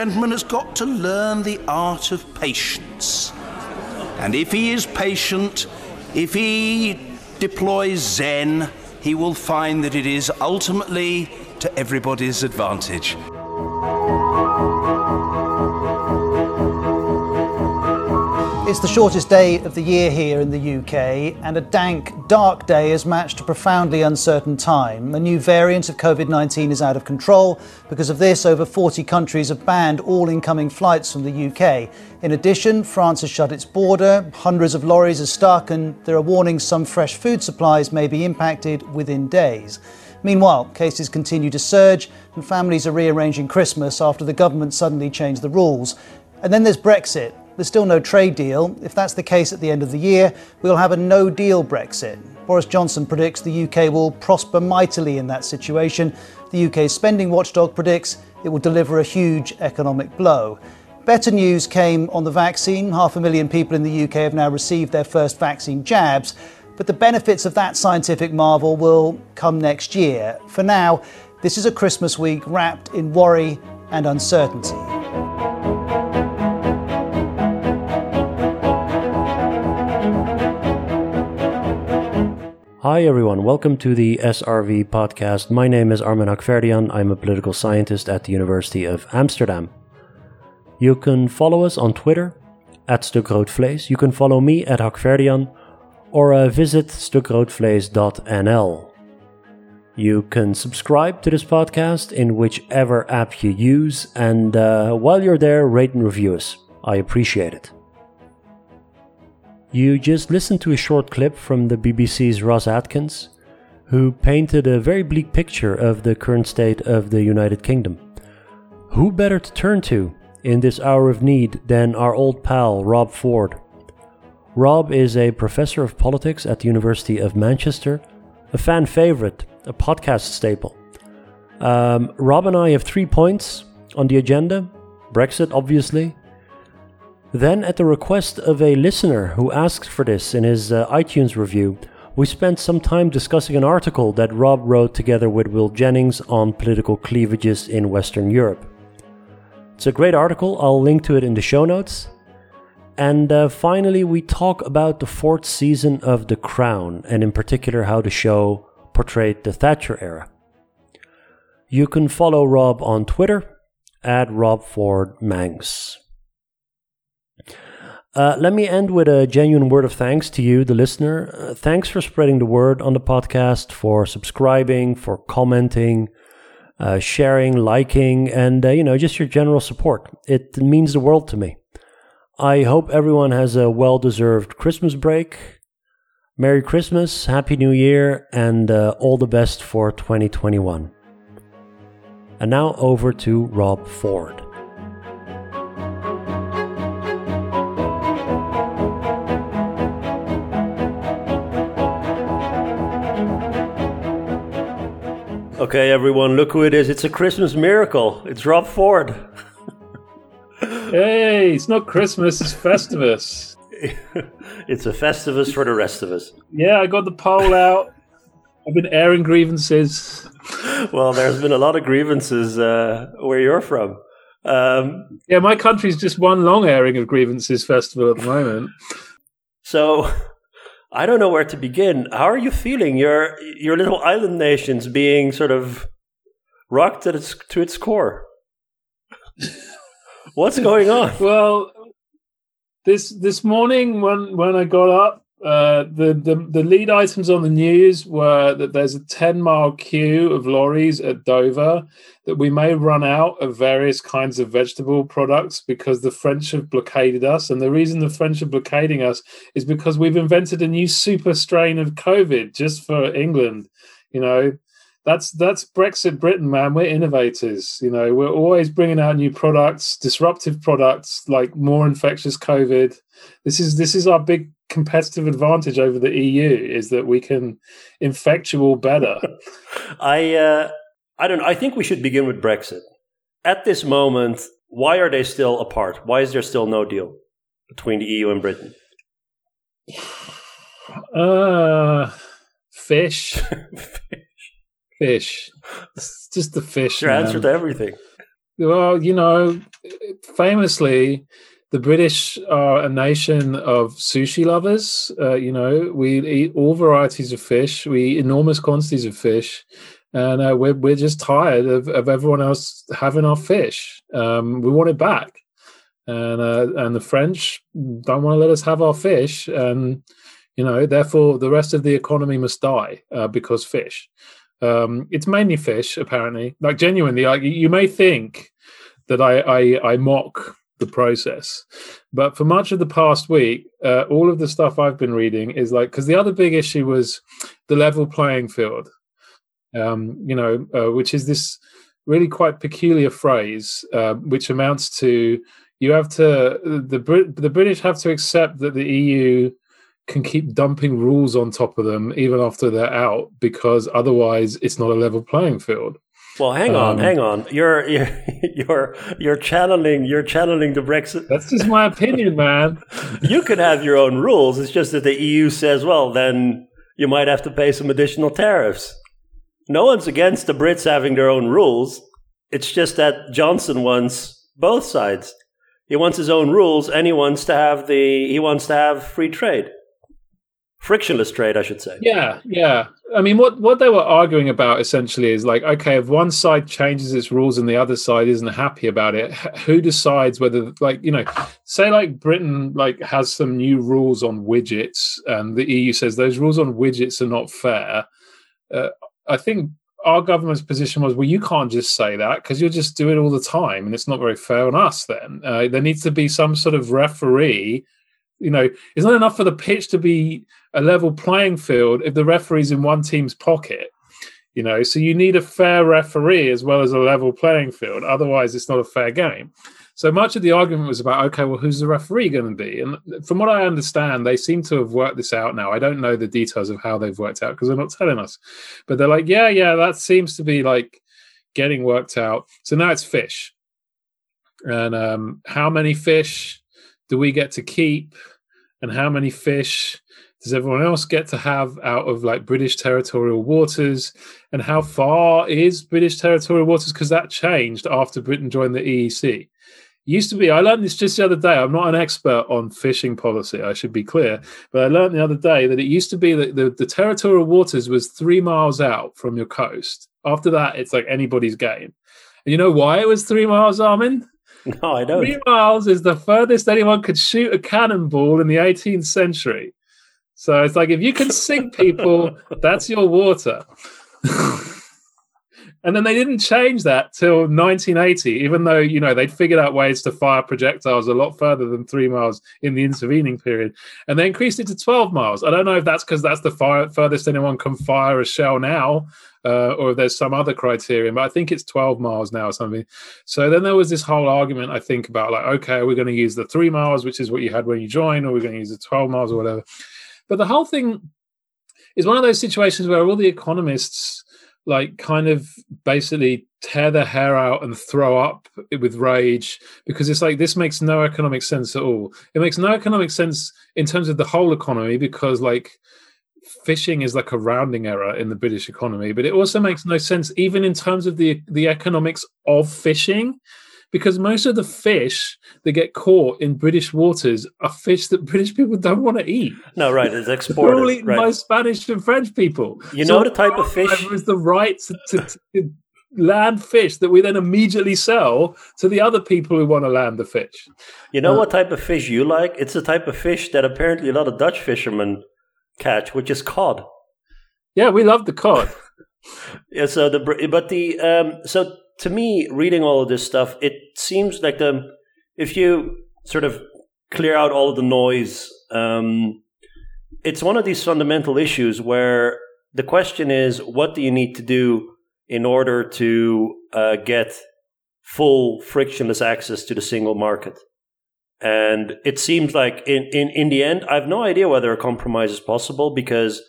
gentleman has got to learn the art of patience. And if he is patient, if he deploys Zen, he will find that it is ultimately to everybody's advantage. It's the shortest day of the year here in the UK, and a dank, dark day has matched a profoundly uncertain time. A new variant of COVID 19 is out of control. Because of this, over 40 countries have banned all incoming flights from the UK. In addition, France has shut its border, hundreds of lorries are stuck, and there are warnings some fresh food supplies may be impacted within days. Meanwhile, cases continue to surge, and families are rearranging Christmas after the government suddenly changed the rules. And then there's Brexit. There's still no trade deal. If that's the case at the end of the year, we'll have a no deal Brexit. Boris Johnson predicts the UK will prosper mightily in that situation. The UK's spending watchdog predicts it will deliver a huge economic blow. Better news came on the vaccine. Half a million people in the UK have now received their first vaccine jabs. But the benefits of that scientific marvel will come next year. For now, this is a Christmas week wrapped in worry and uncertainty. Hi everyone, welcome to the SRV podcast. My name is Armin Hakhverdian. I'm a political scientist at the University of Amsterdam. You can follow us on Twitter at Stukroodvlees. You can follow me at Hakhverdian or uh, visit stukroodvlees.nl. You can subscribe to this podcast in whichever app you use, and uh, while you're there, rate and review us. I appreciate it. You just listened to a short clip from the BBC's Ros Atkins, who painted a very bleak picture of the current state of the United Kingdom. Who better to turn to in this hour of need than our old pal Rob Ford? Rob is a professor of politics at the University of Manchester, a fan favorite, a podcast staple. Um, Rob and I have three points on the agenda Brexit, obviously, then, at the request of a listener who asked for this in his uh, iTunes review, we spent some time discussing an article that Rob wrote together with Will Jennings on political cleavages in Western Europe. It's a great article, I'll link to it in the show notes. And uh, finally, we talk about the fourth season of The Crown, and in particular, how the show portrayed the Thatcher era. You can follow Rob on Twitter at Rob Ford Mancs. Uh, let me end with a genuine word of thanks to you, the listener. Uh, thanks for spreading the word on the podcast, for subscribing, for commenting, uh, sharing, liking, and uh, you know just your general support. It means the world to me. I hope everyone has a well-deserved Christmas break. Merry Christmas, Happy New Year, and uh, all the best for 2021. And now over to Rob Ford. Okay, everyone, look who it is. It's a Christmas miracle. It's Rob Ford. hey, it's not Christmas, it's Festivus. it's a Festivus for the rest of us. Yeah, I got the pole out. I've been airing grievances. Well, there's been a lot of grievances uh, where you're from. Um, yeah, my country's just one long airing of grievances festival at the moment. So I don't know where to begin. How are you feeling? Your your little island nations being sort of rocked to its to its core. What's going on? Well, this this morning when when I got up, uh, the, the the lead items on the news were that there's a 10 mile queue of lorries at Dover that we may run out of various kinds of vegetable products because the French have blockaded us. And the reason the French are blockading us is because we've invented a new super strain of COVID just for England. You know, that's that's Brexit Britain, man. We're innovators. You know, we're always bringing out new products, disruptive products like more infectious COVID. This is this is our big competitive advantage over the EU is that we can infect you all better. I uh, I don't know. I think we should begin with Brexit. At this moment, why are they still apart? Why is there still no deal between the EU and Britain? Uh, fish. fish. Fish. It's just the fish. Your answer to everything. Well, you know, famously, the British are a nation of sushi lovers. Uh, you know, we eat all varieties of fish. We eat enormous quantities of fish, and uh, we're we're just tired of, of everyone else having our fish. Um, we want it back, and uh, and the French don't want to let us have our fish, and you know, therefore the rest of the economy must die uh, because fish. Um, it's mainly fish, apparently. Like genuinely, like you may think that I I, I mock the process. But for much of the past week, uh, all of the stuff I've been reading is like because the other big issue was the level playing field, um, you know, uh, which is this really quite peculiar phrase, uh, which amounts to you have to the Brit- the British have to accept that the EU can keep dumping rules on top of them even after they're out because otherwise it's not a level playing field. Well, hang on, um, hang on. You're you're you're you're channeling you're channeling the Brexit. That's just my opinion, man. you could have your own rules. It's just that the EU says, well, then you might have to pay some additional tariffs. No one's against the Brits having their own rules. It's just that Johnson wants both sides. He wants his own rules, and he wants to have the he wants to have free trade frictionless trade, I should say. Yeah, yeah. I mean, what what they were arguing about essentially is like, okay, if one side changes its rules and the other side isn't happy about it, who decides whether, like, you know, say like Britain like has some new rules on widgets, and the EU says those rules on widgets are not fair. Uh, I think our government's position was, well, you can't just say that because you'll just do it all the time, and it's not very fair on us. Then uh, there needs to be some sort of referee you know, it's not enough for the pitch to be a level playing field if the referee's in one team's pocket. You know, so you need a fair referee as well as a level playing field. Otherwise, it's not a fair game. So much of the argument was about, okay, well, who's the referee going to be? And from what I understand, they seem to have worked this out now. I don't know the details of how they've worked out because they're not telling us. But they're like, yeah, yeah, that seems to be like getting worked out. So now it's fish. And um, how many fish do we get to keep? and how many fish does everyone else get to have out of like British territorial waters? And how far is British territorial waters? Because that changed after Britain joined the EEC. It used to be, I learned this just the other day. I'm not an expert on fishing policy, I should be clear, but I learned the other day that it used to be that the, the territorial waters was three miles out from your coast. After that, it's like anybody's game. And you know why it was three miles, Armin? No, I don't. Three miles is the furthest anyone could shoot a cannonball in the 18th century. So it's like if you can sink people, that's your water. and then they didn't change that till 1980, even though you know they'd figured out ways to fire projectiles a lot further than three miles in the intervening period, and they increased it to 12 miles. I don't know if that's because that's the fire, furthest anyone can fire a shell now, uh, or if there's some other criterion, but I think it's 12 miles now or something. So then there was this whole argument, I think, about like, okay, are we're going to use the three miles, which is what you had when you joined, or we're going to use the 12 miles or whatever. But the whole thing is one of those situations where all the economists like kind of basically tear their hair out and throw up with rage because it's like this makes no economic sense at all. It makes no economic sense in terms of the whole economy because like fishing is like a rounding error in the British economy, but it also makes no sense even in terms of the the economics of fishing, because most of the fish that get caught in British waters are fish that British people don't want to eat. No, right, it's exported. They're all eaten right. by Spanish and French people. You so know the type of fish is the right to, to, to land fish that we then immediately sell to the other people who want to land the fish. You know uh, what type of fish you like? It's the type of fish that apparently a lot of Dutch fishermen catch, which is cod. Yeah, we love the cod. yeah. So the but the um, so to me, reading all of this stuff, it seems like the if you sort of clear out all of the noise, um, it's one of these fundamental issues where the question is, what do you need to do in order to uh, get full frictionless access to the single market? And it seems like in, in, in the end, I have no idea whether a compromise is possible because,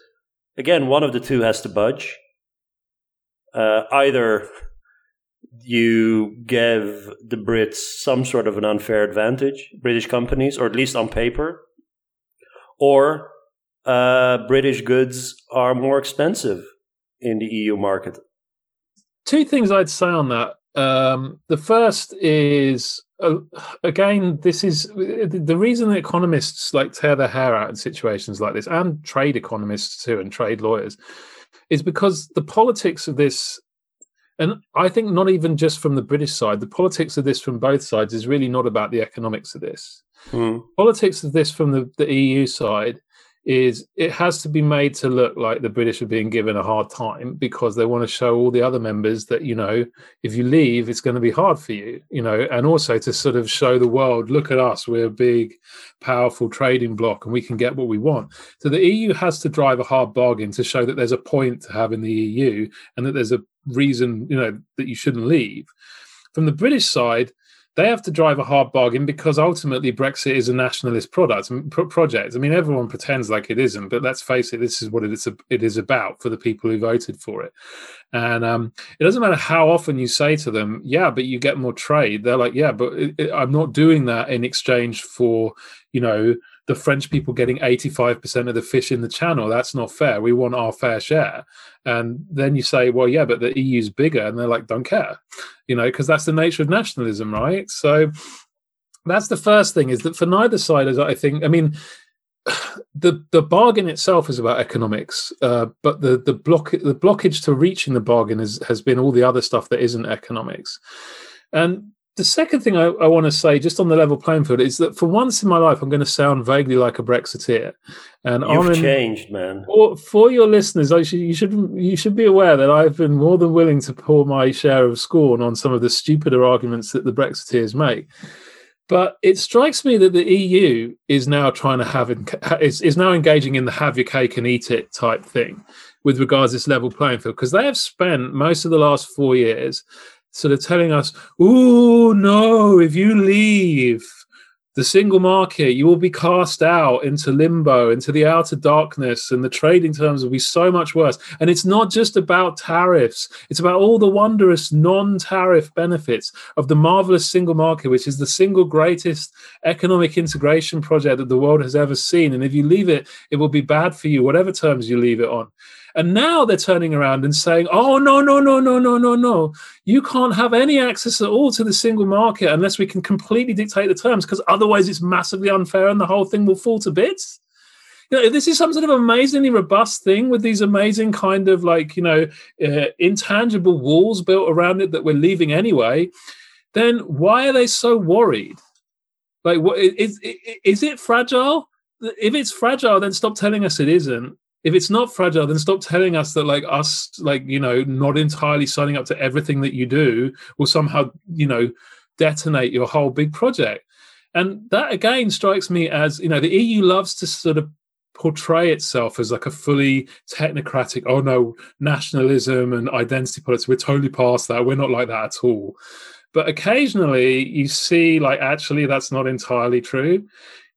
again, one of the two has to budge. Uh, either you give the Brits some sort of an unfair advantage, British companies, or at least on paper, or uh, British goods are more expensive in the EU market. Two things I'd say on that Um, the first is uh, again, this is the reason that economists like tear their hair out in situations like this, and trade economists too, and trade lawyers, is because the politics of this, and I think not even just from the British side, the politics of this from both sides is really not about the economics of this. Mm. Politics of this from the, the EU side is it has to be made to look like the British are being given a hard time because they want to show all the other members that, you know, if you leave, it's going to be hard for you, you know, and also to sort of show the world, look at us, we're a big, powerful trading bloc and we can get what we want. So the EU has to drive a hard bargain to show that there's a point to have in the EU and that there's a reason, you know, that you shouldn't leave. From the British side, they have to drive a hard bargain because ultimately Brexit is a nationalist product project. I mean, everyone pretends like it isn't, but let's face it, this is what it is. It is about for the people who voted for it, and um, it doesn't matter how often you say to them, "Yeah, but you get more trade." They're like, "Yeah, but it, it, I'm not doing that in exchange for you know the French people getting 85% of the fish in the channel. That's not fair. We want our fair share. And then you say, well, yeah, but the EU's bigger. And they're like, don't care, you know, because that's the nature of nationalism, right? So that's the first thing is that for neither side, as I think, I mean, the the bargain itself is about economics, uh, but the the block the blockage to reaching the bargain is, has been all the other stuff that isn't economics. And the second thing I, I want to say, just on the level playing field, is that for once in my life, I'm going to sound vaguely like a Brexiteer. And you've in, changed, man. For, for your listeners, I should, you should you should be aware that I've been more than willing to pour my share of scorn on some of the stupider arguments that the Brexiteers make. But it strikes me that the EU is now trying to have is, is now engaging in the have your cake and eat it type thing with regards to this level playing field because they have spent most of the last four years sort of telling us, oh, no, if you leave the single market, you will be cast out into limbo, into the outer darkness, and the trading terms will be so much worse. And it's not just about tariffs, it's about all the wondrous non tariff benefits of the marvelous single market, which is the single greatest economic integration project that the world has ever seen. And if you leave it, it will be bad for you, whatever terms you leave it on. And now they're turning around and saying, oh, no, no, no, no, no, no, no. You can't have any access at all to the single market unless we can completely dictate the terms, because otherwise it's massively unfair and the whole thing will fall to bits. You know, this is some sort of amazingly robust thing with these amazing kind of like, you know, uh, intangible walls built around it that we're leaving anyway, then why are they so worried? Like, what is, is it fragile? If it's fragile, then stop telling us it isn't if it's not fragile then stop telling us that like us like you know not entirely signing up to everything that you do will somehow you know detonate your whole big project. And that again strikes me as you know the eu loves to sort of portray itself as like a fully technocratic oh no nationalism and identity politics we're totally past that. We're not like that at all. But occasionally you see like actually that's not entirely true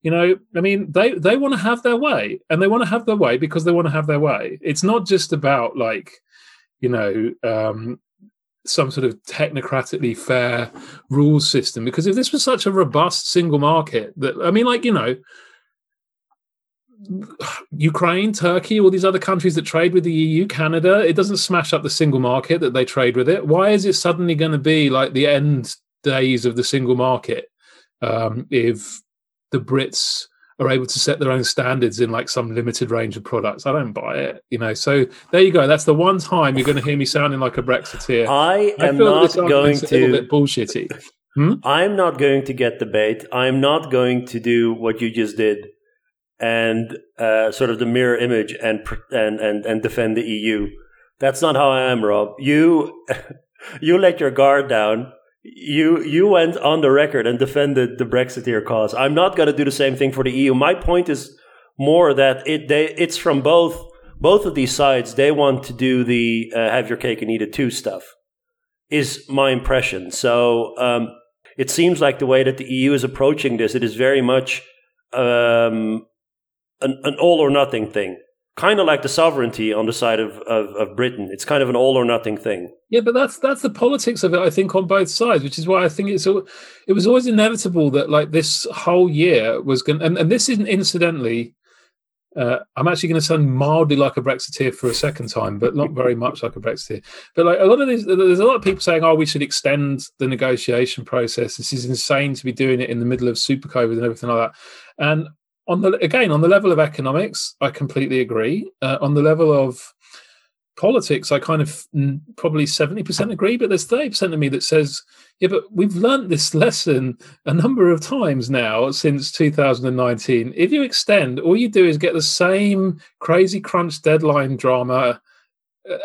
you know i mean they they want to have their way and they want to have their way because they want to have their way it's not just about like you know um some sort of technocratically fair rules system because if this was such a robust single market that i mean like you know Ukraine, Turkey, all these other countries that trade with the EU, Canada, it doesn't smash up the single market that they trade with it. Why is it suddenly going to be like the end days of the single market um, if the Brits are able to set their own standards in like some limited range of products. I don't buy it, you know. So there you go. That's the one time you're going to hear me sounding like a Brexiteer. I am I not going to. A little bit bullshitty. Hmm? I'm not going to get the bait. I'm not going to do what you just did and uh, sort of the mirror image and and and and defend the EU. That's not how I am, Rob. You you let your guard down you you went on the record and defended the Brexiteer cause. I'm not going to do the same thing for the EU. My point is more that it they it's from both both of these sides. They want to do the uh, have your cake and eat it too stuff. Is my impression. So um, it seems like the way that the EU is approaching this, it is very much um, an, an all or nothing thing kind of like the sovereignty on the side of, of, of, Britain. It's kind of an all or nothing thing. Yeah, but that's that's the politics of it. I think on both sides, which is why I think it's it was always inevitable that like this whole year was going, and, and this isn't incidentally. uh, I'm actually going to sound mildly like a Brexiteer for a second time, but not very much like a Brexiteer. But like a lot of these, there's a lot of people saying, "Oh, we should extend the negotiation process. This is insane to be doing it in the middle of super COVID and everything like that." And on the again on the level of economics, I completely agree. Uh, on the level of politics, I kind of probably 70% agree, but there's 30% of me that says, yeah, but we've learned this lesson a number of times now since 2019. If you extend, all you do is get the same crazy crunch deadline drama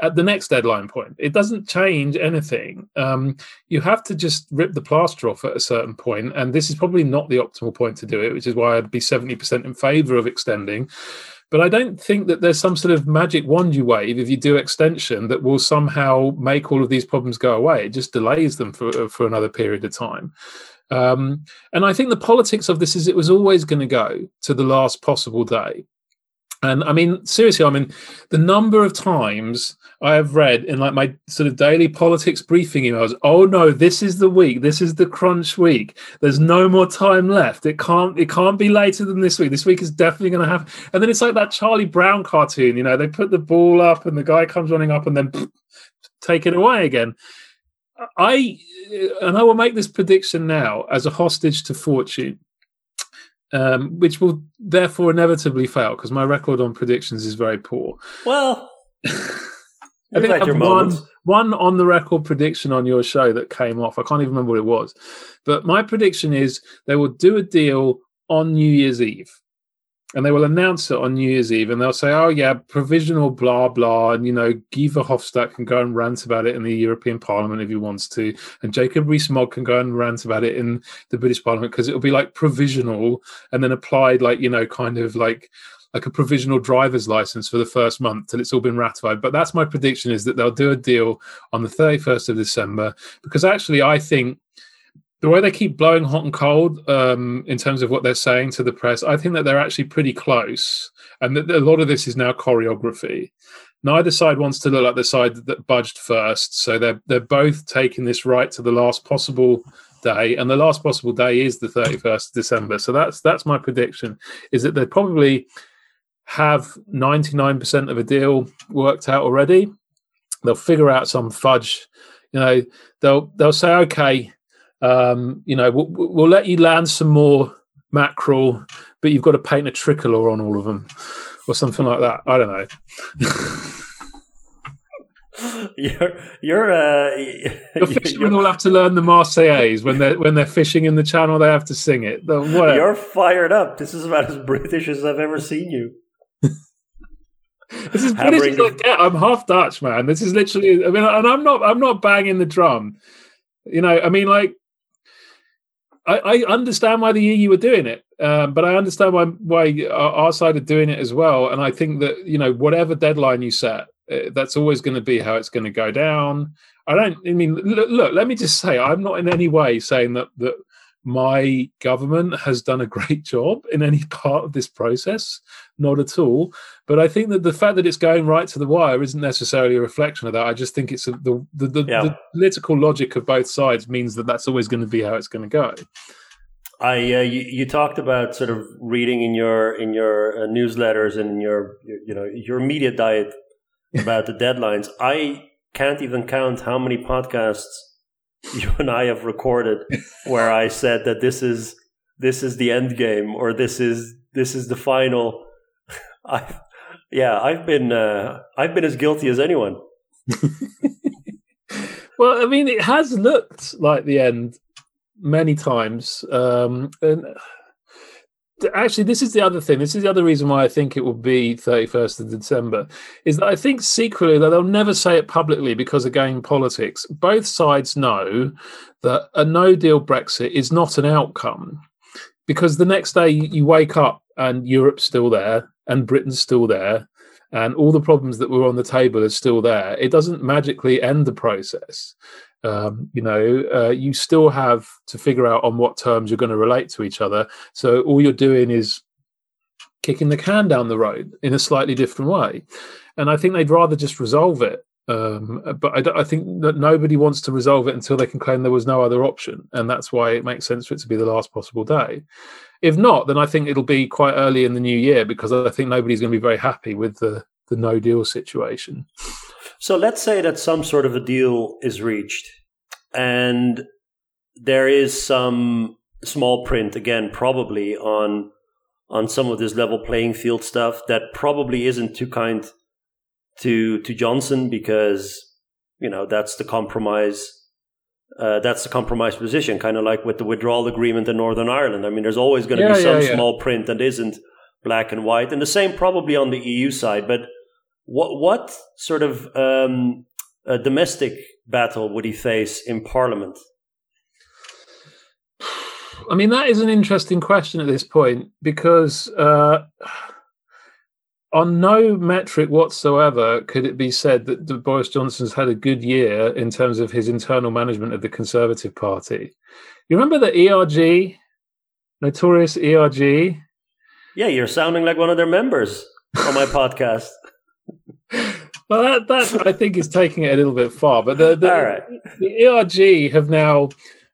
at the next deadline point. It doesn't change anything. Um, you have to just rip the plaster off at a certain point, and this is probably not the optimal point to do it, which is why I'd be 70% in favor of extending. But I don't think that there's some sort of magic wand you wave if you do extension that will somehow make all of these problems go away. It just delays them for for another period of time. Um, and I think the politics of this is it was always going to go to the last possible day. And I mean, seriously, I mean, the number of times I have read in like my sort of daily politics briefing emails, oh no, this is the week, this is the crunch week. There's no more time left. It can't it can't be later than this week. This week is definitely gonna happen. And then it's like that Charlie Brown cartoon, you know, they put the ball up and the guy comes running up and then pff, take it away again. I and I will make this prediction now as a hostage to fortune um, which will therefore inevitably fail because my record on predictions is very poor. Well, I think I have one, one on the record prediction on your show that came off. I can't even remember what it was, but my prediction is they will do a deal on New Year's Eve and they will announce it on New Year's Eve, and they'll say, "Oh yeah, provisional, blah blah," and you know, Guy Verhofstadt can go and rant about it in the European Parliament if he wants to, and Jacob Rees-Mogg can go and rant about it in the British Parliament because it'll be like provisional and then applied, like you know, kind of like like a provisional driver's license for the first month till it's all been ratified. But that's my prediction: is that they'll do a deal on the thirty first of December because actually, I think the way they keep blowing hot and cold um, in terms of what they're saying to the press, I think that they're actually pretty close, and that a lot of this is now choreography. Neither side wants to look like the side that budged first, so they're they're both taking this right to the last possible day, and the last possible day is the thirty first of December. So that's that's my prediction: is that they probably have ninety nine percent of a deal worked out already. They'll figure out some fudge, you know. They'll they'll say, okay um, you know, we'll, we'll let you land some more mackerel, but you've got to paint a tricolor on all of them, or something like that. I don't know. you're you're uh, the fishermen all have to learn the Marseillaise when they're when they're fishing in the channel. They have to sing it. You're fired up. This is about as British as I've ever seen you. this is British as I get. I'm half Dutch, man. This is literally. I mean, and I'm not. I'm not banging the drum. You know, I mean, like I, I, understand why the EU are doing it, um, but I understand why why our side are doing it as well. And I think that you know whatever deadline you set, uh, that's always going to be how it's going to go down. I don't. I mean, look, look. Let me just say, I'm not in any way saying that that my government has done a great job in any part of this process, not at all. But I think that the fact that it's going right to the wire isn't necessarily a reflection of that. I just think it's a, the the, the, yeah. the, political logic of both sides means that that's always going to be how it's going to go. I uh, you, you, talked about sort of reading in your in your uh, newsletters and in your you know your media diet about the deadlines. I can't even count how many podcasts you and I have recorded where I said that this is this is the end game or this is this is the final. I yeah, I've been uh, I've been as guilty as anyone. well, I mean, it has looked like the end many times, um, and actually this is the other thing this is the other reason why i think it will be 31st of december is that i think secretly that they'll never say it publicly because again politics both sides know that a no deal brexit is not an outcome because the next day you wake up and europe's still there and britain's still there and all the problems that were on the table are still there it doesn't magically end the process um, you know, uh, you still have to figure out on what terms you're going to relate to each other. So all you're doing is kicking the can down the road in a slightly different way. And I think they'd rather just resolve it Um, but I, I think that nobody wants to resolve it until they can claim there was no other option, and that's why it makes sense for it to be the last possible day. If not, then I think it'll be quite early in the new year because I think nobody's going to be very happy with the the no deal situation. So let's say that some sort of a deal is reached and there is some small print again probably on on some of this level playing field stuff that probably isn't too kind to to Johnson because you know that's the compromise uh, that's the compromise position kind of like with the withdrawal agreement in Northern Ireland I mean there's always going to Yeah, be some yeah, yeah. small print that isn't black and white and the same probably on the EU side but what what sort of um, a domestic battle would he face in Parliament? I mean, that is an interesting question at this point because uh, on no metric whatsoever could it be said that Boris Johnson's had a good year in terms of his internal management of the Conservative Party. You remember the ERG, notorious ERG? Yeah, you're sounding like one of their members on my podcast. Well, that, that I think is taking it a little bit far, but the, the, right. the ERG have now,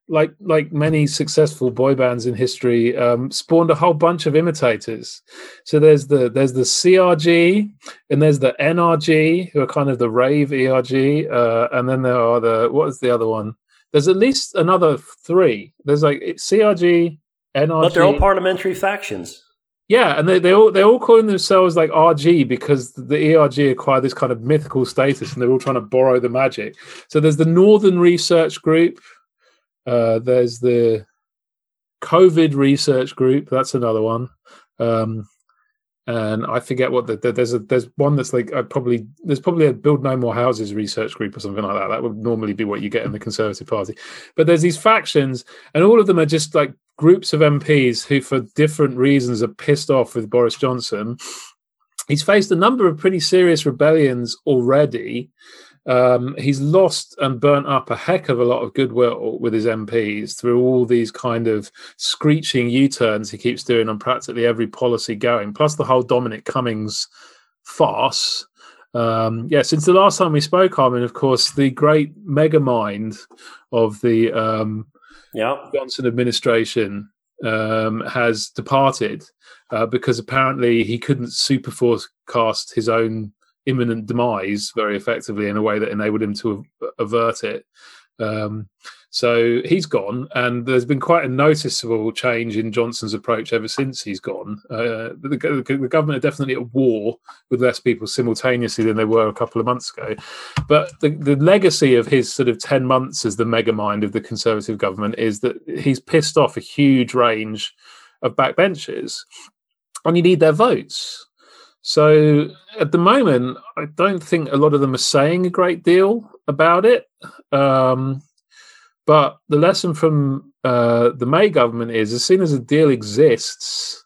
like like many successful boy bands in history, um, spawned a whole bunch of imitators. So there's the there's the CRG and there's the NRG, who are kind of the rave ERG, uh, and then there are the what is the other one? There's at least another three. There's like CRG, NRG, But they're all parliamentary factions. yeah, and they they all they're all calling themselves like RG because the ERG acquired this kind of mythical status, and they're all trying to borrow the magic. So there's the Northern Research Group, uh, there's the COVID Research Group. That's another one, um, and I forget what the, the, there's a there's one that's like I probably there's probably a Build No More Houses Research Group or something like that. That would normally be what you get in the Conservative Party, but there's these factions, and all of them are just like groups of MPs who, for different reasons, are pissed off with Boris Johnson. He's faced a number of pretty serious rebellions already. Um, he's lost and burnt up a heck of a lot of goodwill with his MPs through all these kind of screeching U turns he keeps doing on practically every policy going, plus the whole Dominic Cummings farce. Um, yeah, since the last time we spoke, Armin, of course, the great mega mind of the um, Yeah. Johnson administration um, has departed uh, because apparently he couldn't super forecast his own imminent demise very effectively in a way that enabled him to avert it. Um, so he's gone, and there's been quite a noticeable change in Johnson's approach ever since he's gone. Uh, the, the, government are definitely at war with less people simultaneously than they were a couple of months ago. But the, the legacy of his sort of 10 months as the mega mind of the Conservative government is that he's pissed off a huge range of backbenchers, and you need their votes. So at the moment, I don't think a lot of them are saying a great deal about it. Um, but the lesson from uh, the May government is as soon as a deal exists,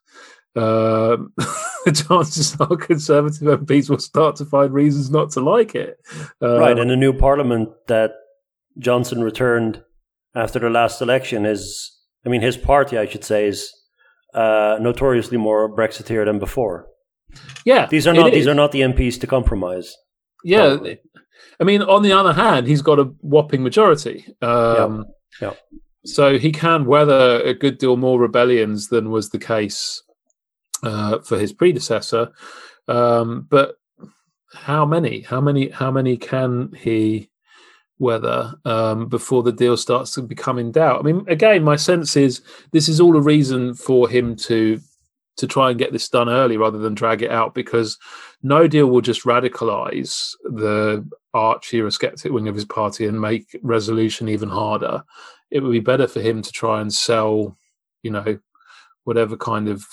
um, the chances are Conservative MPs will start to find reasons not to like it. Uh, right. And the new parliament that Johnson returned after the last election is, I mean, his party, I should say, is uh, notoriously more Brexiteer than before. Yeah, These are not these are not the MPs to compromise. yeah. probably. I mean, on the other hand, he's got a whopping majority. Um, Yeah. So he can weather a good deal more rebellions than was the case uh, for his predecessor. Um, but how many? How many? How many can he weather um, before the deal starts to become in doubt? I mean, again, my sense is this is all a reason for him to to try and get this done early rather than drag it out because no deal will just radicalize the arch Eurosceptic wing of his party and make resolution even harder. It would be better for him to try and sell, you know, whatever kind of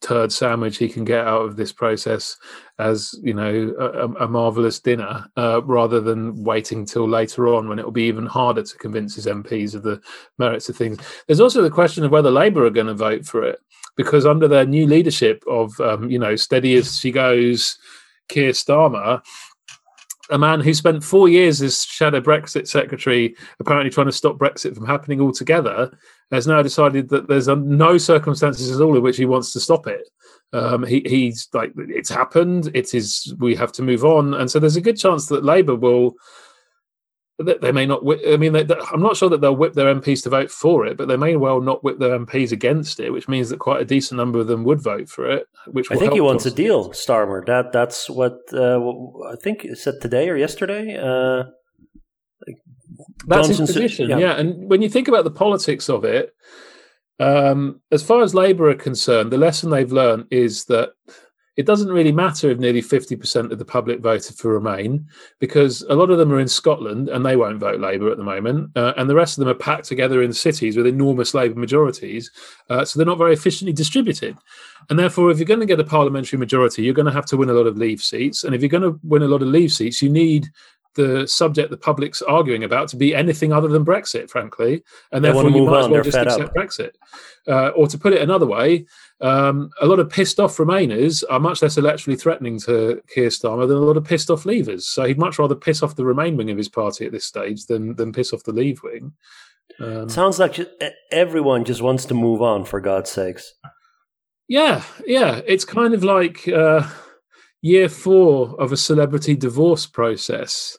turd sandwich he can get out of this process as you know a, a marvelous dinner uh, rather than waiting till later on when it will be even harder to convince his MPs of the merits of things. There's also the question of whether Labour are going to vote for it because under their new leadership of um, you know steady as she goes, Keir Starmer, a man who spent four years as shadow Brexit secretary, apparently trying to stop Brexit from happening altogether, has now decided that there's no circumstances at all in which he wants to stop it. Um, he, he's like, it's happened. It is. We have to move on, and so there's a good chance that Labour will they may not. I mean, they, I'm not sure that they'll whip their MPs to vote for it, but they may well not whip their MPs against it, which means that quite a decent number of them would vote for it. Which I think he wants a deal, Starmer. That that's what uh, I think it said today or yesterday. Uh, that's Johnson his position, yeah. yeah. And when you think about the politics of it, um, as far as Labour are concerned, the lesson they've learned is that it doesn't really matter if nearly 50% of the public voted for Remain because a lot of them are in Scotland and they won't vote Labour at the moment. Uh, and the rest of them are packed together in cities with enormous Labour majorities. Uh, so they're not very efficiently distributed. And therefore, if you're going to get a parliamentary majority, you're going to have to win a lot of leave seats. And if you're going to win a lot of leave seats, you need the subject the public's arguing about to be anything other than Brexit, frankly, and they therefore you might as well just accept up. Brexit. Uh, or to put it another way, um, a lot of pissed off Remainers are much less electorally threatening to Keir Starmer than a lot of pissed off Leavers. So he'd much rather piss off the Remain wing of his party at this stage than than piss off the Leave wing. Um, Sounds like everyone just wants to move on, for God's sakes. Yeah, yeah. It's kind of like uh, year four of a celebrity divorce process,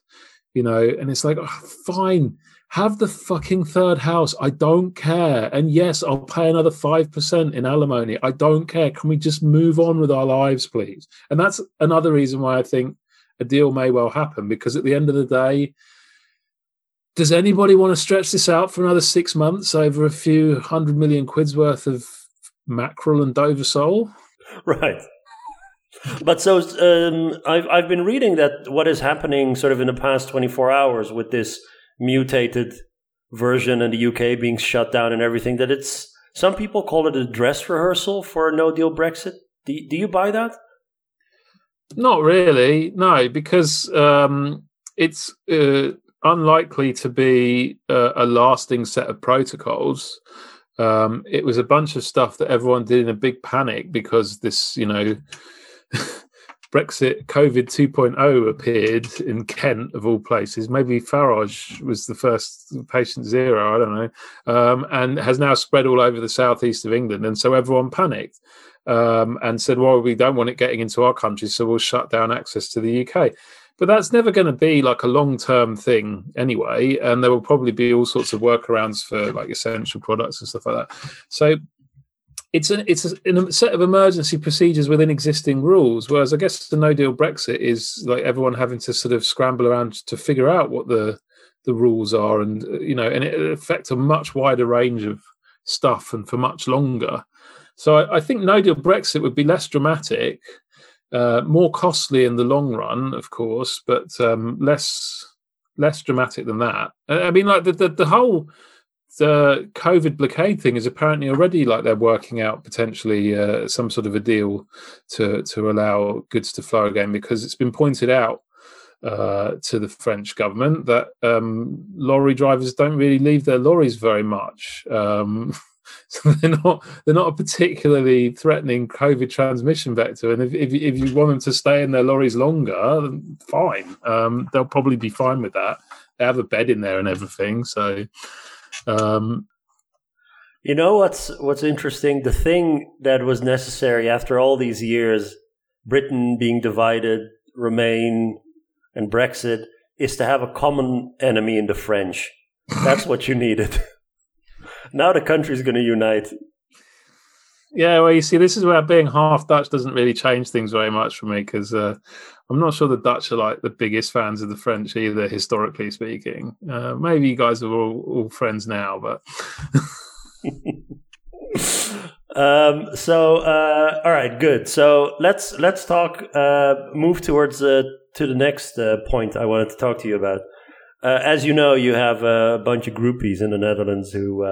you know, and it's like, oh, fine have the fucking third house. I don't care. And yes, I'll pay another 5% in alimony. I don't care. Can we just move on with our lives, please? And that's another reason why I think a deal may well happen because at the end of the day, does anybody want to stretch this out for another six months over a few hundred million quid's worth of mackerel and Dover sole? Right. But so um, I've I've been reading that what is happening sort of in the past 24 hours with this mutated version in the UK being shut down and everything that it's some people call it a dress rehearsal for a no deal Brexit. Do, do you buy that? Not really, no, because um, it's uh, unlikely to be a, a, lasting set of protocols. Um, it was a bunch of stuff that everyone did in a big panic because this, you know, Brexit COVID 2.0 appeared in Kent, of all places. Maybe Farage was the first patient zero, I don't know, um, and has now spread all over the southeast of England. And so everyone panicked um, and said, well, we don't want it getting into our country, so we'll shut down access to the UK. But that's never going to be like a long term thing anyway. And there will probably be all sorts of workarounds for like essential products and stuff like that. So it's a it's a, a, set of emergency procedures within existing rules. Whereas I guess the No Deal Brexit is like everyone having to sort of scramble around to figure out what the the rules are, and you know, and it affects a much wider range of stuff and for much longer. So I, I think No Deal Brexit would be less dramatic, uh, more costly in the long run, of course, but um, less less dramatic than that. I mean, like the the, the whole the COVID blockade thing is apparently already like they're working out potentially uh, some sort of a deal to to allow goods to flow again because it's been pointed out uh, to the French government that um, lorry drivers don't really leave their lorries very much. Um, so they're not they're not a particularly threatening COVID transmission vector. And if, if, if you want them to stay in their lorries longer, fine. Um, they'll probably be fine with that. They have a bed in there and everything. So um, you know what's what's interesting? The thing that was necessary after all these years, Britain being divided, Remain, and Brexit, is to have a common enemy in the French. That's what you needed. now the country's going to unite. Yeah, well, you see, this is where being half Dutch doesn't really change things very much for me because uh, I'm not sure the Dutch are like the biggest fans of the French either, historically speaking. Uh, maybe you guys are all, all friends now, but. um, so, uh, all right, good. So let's let's talk. Uh, move towards uh, to the next uh, point I wanted to talk to you about. as you know, you have a bunch of groupies in the Netherlands who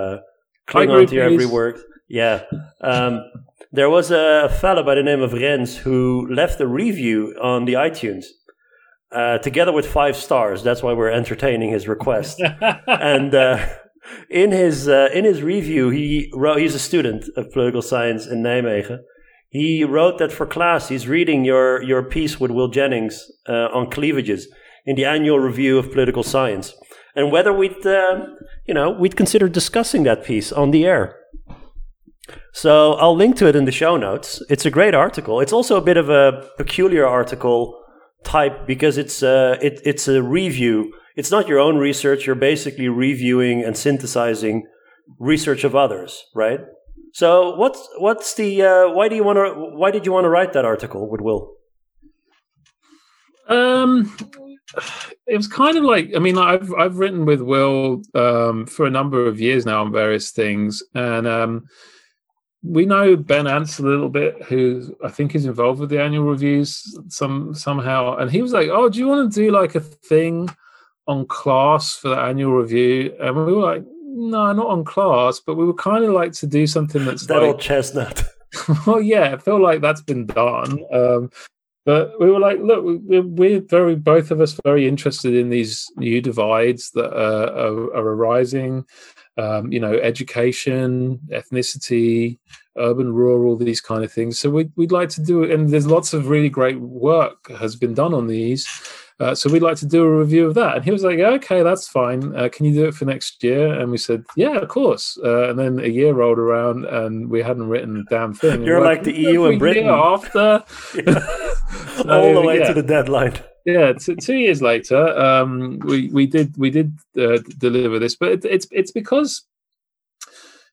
cling on to your every word. Yeah. Um, there was a fella by the name of Rens who left a review on the iTunes. Uh, together with five stars, that's why we're entertaining his request. and uh, in his uh, in his review, he wrote. He's a student of political science in Nijmegen. He wrote that for class, he's reading your your piece with Will Jennings uh, on cleavages in the annual review of political science, and whether we'd uh, you know, we'd consider discussing that piece on the air. So I'll link to it in the show notes. It's a great article. It's also a bit of a peculiar article type because it's a, it, it's a review. It's not your own research. You're basically reviewing and synthesizing research of others, right? So what's what's the uh, why do you want to why did you want to write that article with Will? Um, it was kind of like I mean I've I've written with Will um, for a number of years now on various things, and um, we know Ben Ansell a little bit, who I think is involved with the annual reviews some somehow, and he was like, "Oh, do you want to do like a thing on class for the annual review?" And we were like, "No, not on class, but we would kind of like to do something that's that like, old chestnut." well, yeah, I feel like that's been done. Um, but we were like, look, we're, very, both of us, very interested in these new divides that are, are, are arising. Um, you know, education, ethnicity, urban, rural, these kind of things. So we'd, we'd like to do it. And there's lots of really great work has been done on these. Uh, so we'd like to do a review of that. And he was like, okay, that's fine. Uh, can you do it for next year? And we said, yeah, of course. Uh, and then a year rolled around and we hadn't written a damn thing. You're like, like, the EU and Britain. After. so, All the way yeah. to the deadline. Yeah, t- two years later, um, we we did we did uh, deliver this, but it, it's it's because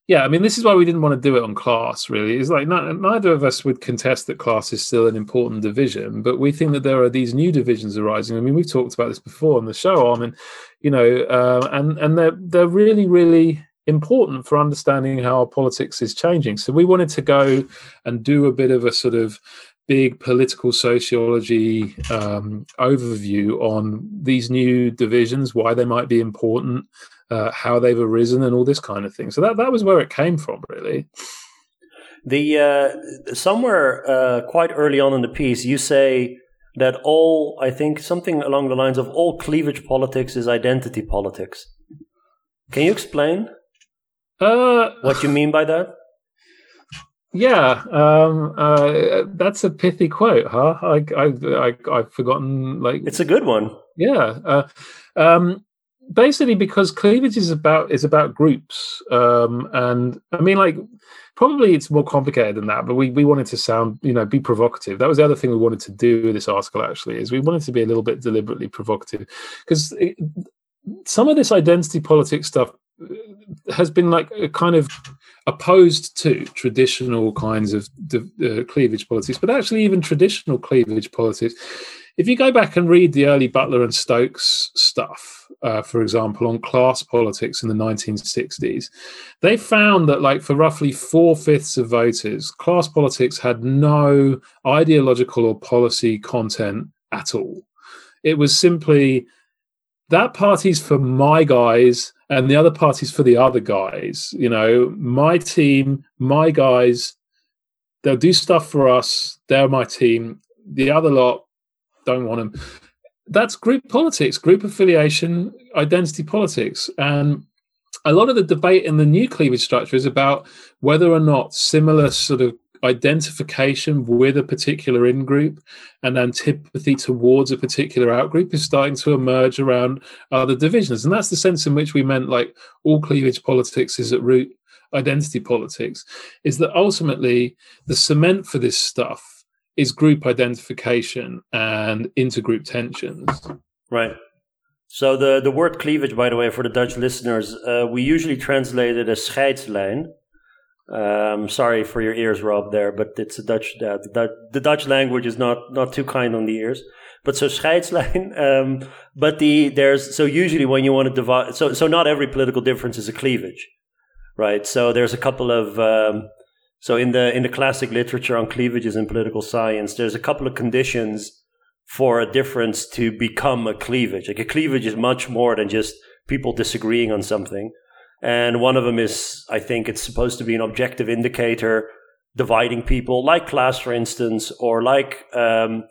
yeah, I mean, this is why we didn't want to do it on class. Really, it's like not, neither of us would contest that class is still an important division, but we think that there are these new divisions arising. I mean, we've talked about this before on the show, I mean, you know, uh, and and they're they're really really important for understanding how our politics is changing. So we wanted to go and do a bit of a sort of big political sociology um, overview on these new divisions, why they might be important, uh, how they've arisen, and all this kind of thing. So that that was where it came from, really. The uh, somewhere uh, quite early on in the piece, you say that all I think something along the lines of all cleavage politics is identity politics. Can you explain uh, what you mean by that? Yeah, um, uh, that's a pithy quote, huh? I, I, I, have forgotten. Like, it's a good one. Yeah. Uh, um, basically, because cleavage is about is about groups, um, and I mean, like, probably it's more complicated than that. But we we wanted to sound, you know, be provocative. That was the other thing we wanted to do with this article. Actually, is we wanted to be a little bit deliberately provocative because some of this identity politics stuff has been like a kind of opposed to traditional kinds of uh, cleavage politics, but actually even traditional cleavage politics. If you go back and read the early Butler and Stokes stuff, uh, for example, on class politics in the 1960s, they found that, like, for roughly four fifths of voters, class politics had no ideological or policy content at all. It was simply that party's for my guys and the other party's for the other guys. You know, my team, my guys, they'll do stuff for us. They're my team. The other lot don't want them. That's group politics, group affiliation, identity politics. And a lot of the debate in the new cleavage structure is about whether or not similar sort of identification with a particular in group and antipathy towards a particular out group is starting to emerge around other divisions. And that's the sense in which we meant like all cleavage politics is at root identity politics, is that ultimately the cement for this stuff is group identification and intergroup tensions. Right. So the, the word cleavage, by the way, for the Dutch listeners, uh, we usually translate it as scheidslijn. Um, sorry for your ears, Rob. There, but it's a Dutch. Uh, the, the, Dutch language is not not too kind on the ears. But so scheidslijn. Um, but the there's so usually when you want to divide. So so not every political difference is a cleavage, right? So there's a couple of. Um, so in the in the classic literature on cleavages in political science, there's a couple of conditions for a difference to become a cleavage. Like a cleavage is much more than just people disagreeing on something. And one of them is, I think it's supposed to be an objective indicator dividing people, like class, for instance, or like um,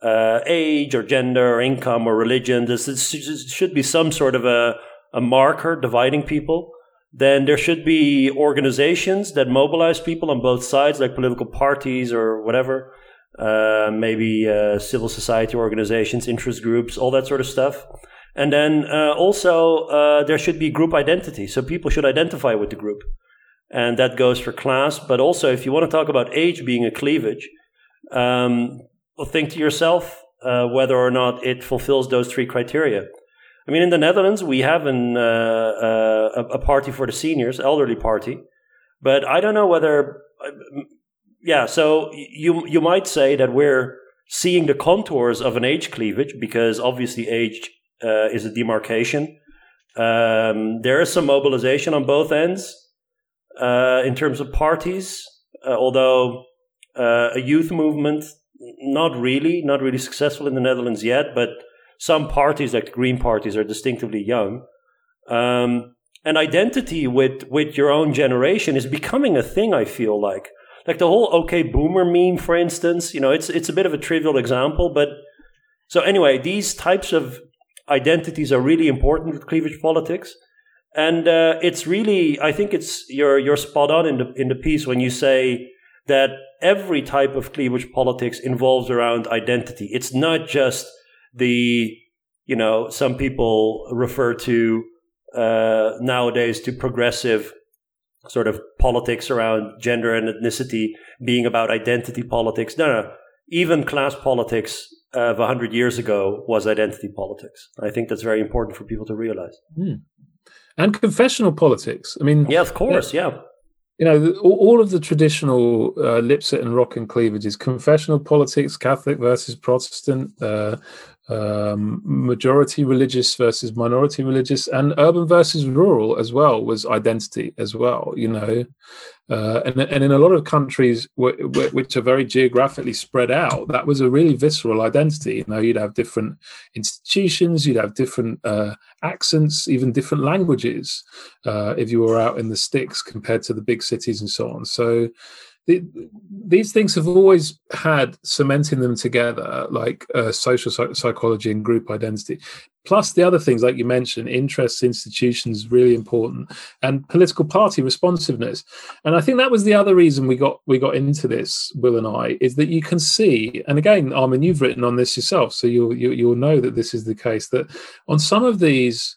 uh, age or gender or income or religion. This, this should be some sort of a, a marker dividing people. Then there should be organizations that mobilize people on both sides, like political parties or whatever. Uh, maybe uh, civil society organizations, interest groups, all that sort of stuff. And then uh, also, uh, there should be group identity. So people should identify with the group. And that goes for class. But also, if you want to talk about age being a cleavage, um, well, think to yourself uh, whether or not it fulfills those three criteria. I mean, in the Netherlands, we have an, uh, uh, a party for the seniors, elderly party. But I don't know whether, uh, yeah, so you, you might say that we're seeing the contours of an age cleavage because obviously age uh, is a demarcation. Um, there is some mobilization on both ends uh, in terms of parties, uh, although uh, a youth movement, not really, not really successful in the Netherlands yet, but some parties, like the Green parties, are distinctively young. Um, and identity with, with your own generation is becoming a thing, I feel like. Like the whole okay boomer meme, for instance, you know, it's, it's a bit of a trivial example, but so anyway, these types of identities are really important with cleavage politics. And uh, it's really, I think it's you're you're spot on in the in the piece when you say that every type of cleavage politics involves around identity. It's not just the you know some people refer to uh, nowadays to progressive sort of politics around gender and ethnicity being about identity politics. No, no, even class politics of 100 years ago was identity politics. I think that's very important for people to realize. Mm. And confessional politics. I mean, yeah, of course, yeah. You know, all of the traditional uh, Lipset and Rokkan cleavages, confessional politics, Catholic versus Protestant, uh, um, majority religious versus minority religious, and urban versus rural as well was identity as well. You know, uh, and and in a lot of countries w- w- which are very geographically spread out, that was a really visceral identity. You know, you'd have different institutions, you'd have different uh, accents, even different languages uh, if you were out in the sticks compared to the big cities and so on. So these things have always had cementing them together, like uh, social psych- psychology and group identity. Plus, the other things, like you mentioned, interests, institutions, really important, and political party responsiveness. And I think that was the other reason we got we got into this, Will and I, is that you can see, and again, Armin, you've written on this yourself, so you'll you, will you will know that this is the case. That on some of these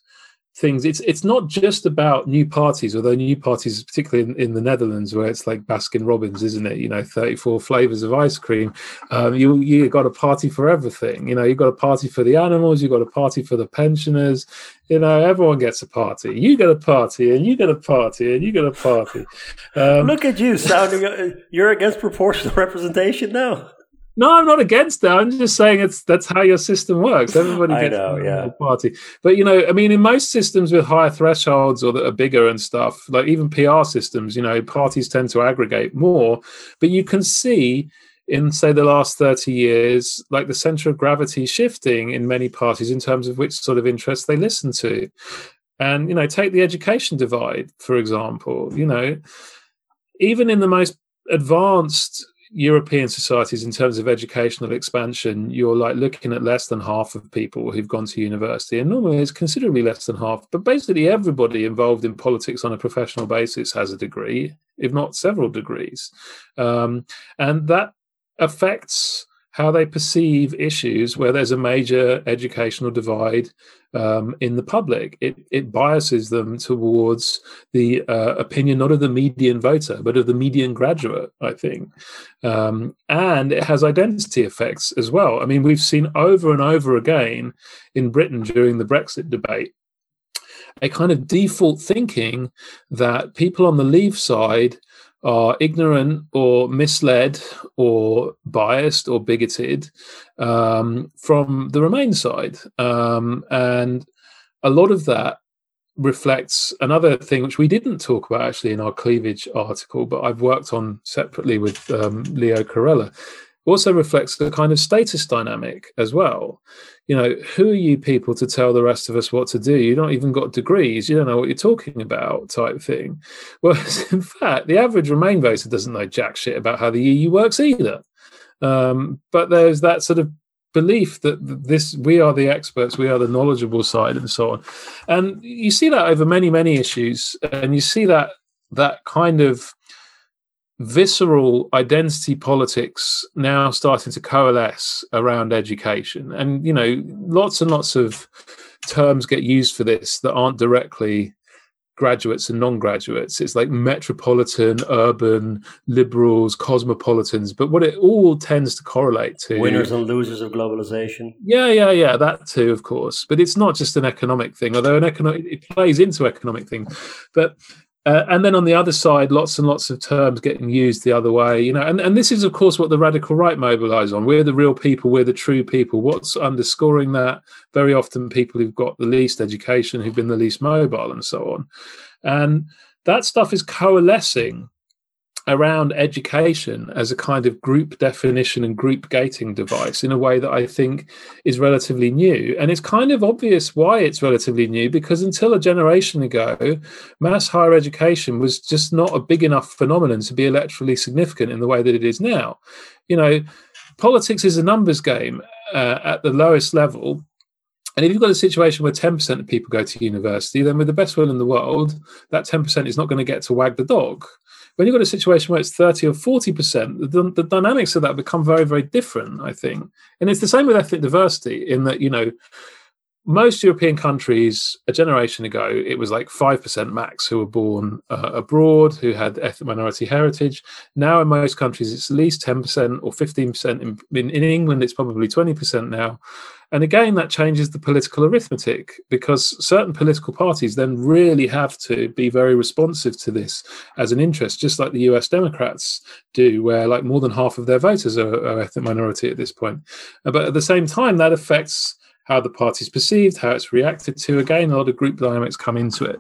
things. It's it's not just about new parties, although new parties, particularly in, in the Netherlands, where it's like Baskin Robbins, isn't it? You know, thirty four flavors of ice cream. Um, you you got a party for everything. You know, you got a party for the animals, you got a party for the pensioners. You know, everyone gets a party. You get a party, and you get a party, and you get a party. Um, Look at you sounding. Uh, you're against proportional representation now. No, I'm not against that. I'm just saying it's that's how your system works. Everybody gets know, yeah. party. But you know, I mean, in most systems with higher thresholds or that are bigger and stuff, like even PR systems, you know, parties tend to aggregate more. But you can see in say the last 30 years, like the center of gravity shifting in many parties in terms of which sort of interests they listen to. And you know, take the education divide, for example, you know, even in the most advanced European societies, in terms of educational expansion, you're like looking at less than half of people who've gone to university, and normally it's considerably less than half. But basically, everybody involved in politics on a professional basis has a degree, if not several degrees, um, and that affects how they perceive issues where there's a major educational divide um, in the public. It, it biases them towards the uh, opinion not of the median voter, but of the median graduate, I think. Um, and it has identity effects as well. I mean, we've seen over and over again in Britain during the Brexit debate a kind of default thinking that people on the Leave side are ignorant or misled or biased or bigoted um, from the Remain side. Um, and a lot of that reflects another thing which we didn't talk about actually in our cleavage article, but I've worked on separately with um, Leo Carella. Also reflects the kind of status dynamic as well you know, who are you people to tell the rest of us what to do? You've not even got degrees. You don't know what you're talking about, type thing. Whereas, in fact, the average Remain voter doesn't know jack shit about how the EU works either. Um, but there's that sort of belief that this we are the experts, we are the knowledgeable side, and so on. And you see that over many, many issues, and you see that that kind of visceral identity politics now starting to coalesce around education. And you know lots and lots of terms get used for this that aren't directly graduates and non-graduates. It's like metropolitan urban liberals cosmopolitans. But what it all tends to correlate to winners and losers of globalization. Yeah yeah yeah that too of course. But it's not just an economic thing although an economic it plays into economic thing. But uh, and then on the other side, lots and lots of terms getting used the other way, you know. And, and this is, of course, what the radical right mobilise on. We're the real people. We're the true people. What's underscoring that? Very often, people who've got the least education, who've been the least mobile, and so on. And that stuff is coalescing around education as a kind of group definition and group gating device in a way that I think is relatively new. And it's kind of obvious why it's relatively new because until a generation ago, mass higher education was just not a big enough phenomenon to be electorally significant in the way that it is now. You know, politics is a numbers game uh, at the lowest level. And if you've got a situation where 10% of people go to university, then with the best will in the world, that 10% is not going to get to wag the dog when you've got a situation where it's 30 or 40%, the, the dynamics of that become very, very different, I think. And it's the same with ethnic diversity in that, you know, most European countries a generation ago, it was like 5% max who were born uh, abroad, who had ethnic minority heritage. Now, in most countries, it's at least 10% or 15%. In, in, in England, it's probably 20% now. And again, that changes the political arithmetic because certain political parties then really have to be very responsive to this as an interest, just like the US Democrats do, where like more than half of their voters are, are ethnic minority at this point. But at the same time, that affects how the party's perceived, how it's reacted to. Again, a lot of group dynamics come into it.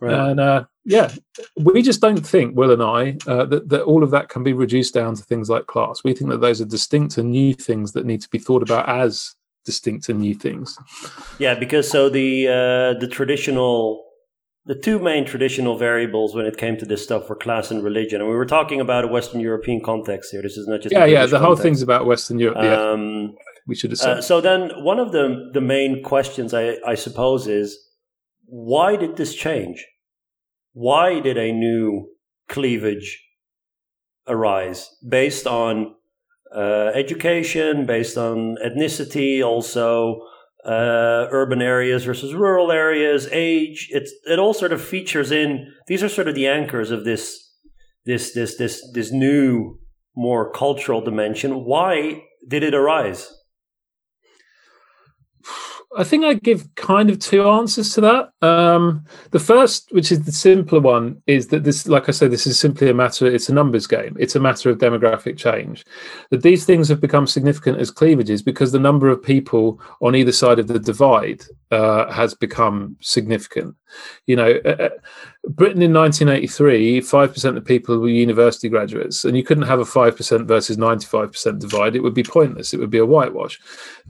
Right. And uh, yeah, we just don't think, Will and I, uh, that, that all of that can be reduced down to things like class. We think that those are distinct and new things that need to be thought about as distinct and new things. Yeah, because so the uh, the traditional the two main traditional variables when it came to this stuff were class and religion, and we were talking about a Western European context here. This is not just yeah, yeah. The context. whole thing's about Western Europe. Um, we should have said. Uh, so then, one of the the main questions I, I suppose is why did this change? Why did a new cleavage arise based on uh, education, based on ethnicity, also uh, urban areas versus rural areas, age. It's it all sort of features in. These are sort of the anchors of this this this this this new more cultural dimension. Why did it arise? I think I give kind of two answers to that. Um, the first, which is the simpler one, is that this, like I said, this is simply a matter. It's a numbers game. It's a matter of demographic change. That these things have become significant as cleavages because the number of people on either side of the divide uh, has become significant. You know, uh, uh Britain in 1983, five percent of people were university graduates, and you couldn't have a five percent versus 95 percent divide. It would be pointless. It would be a whitewash.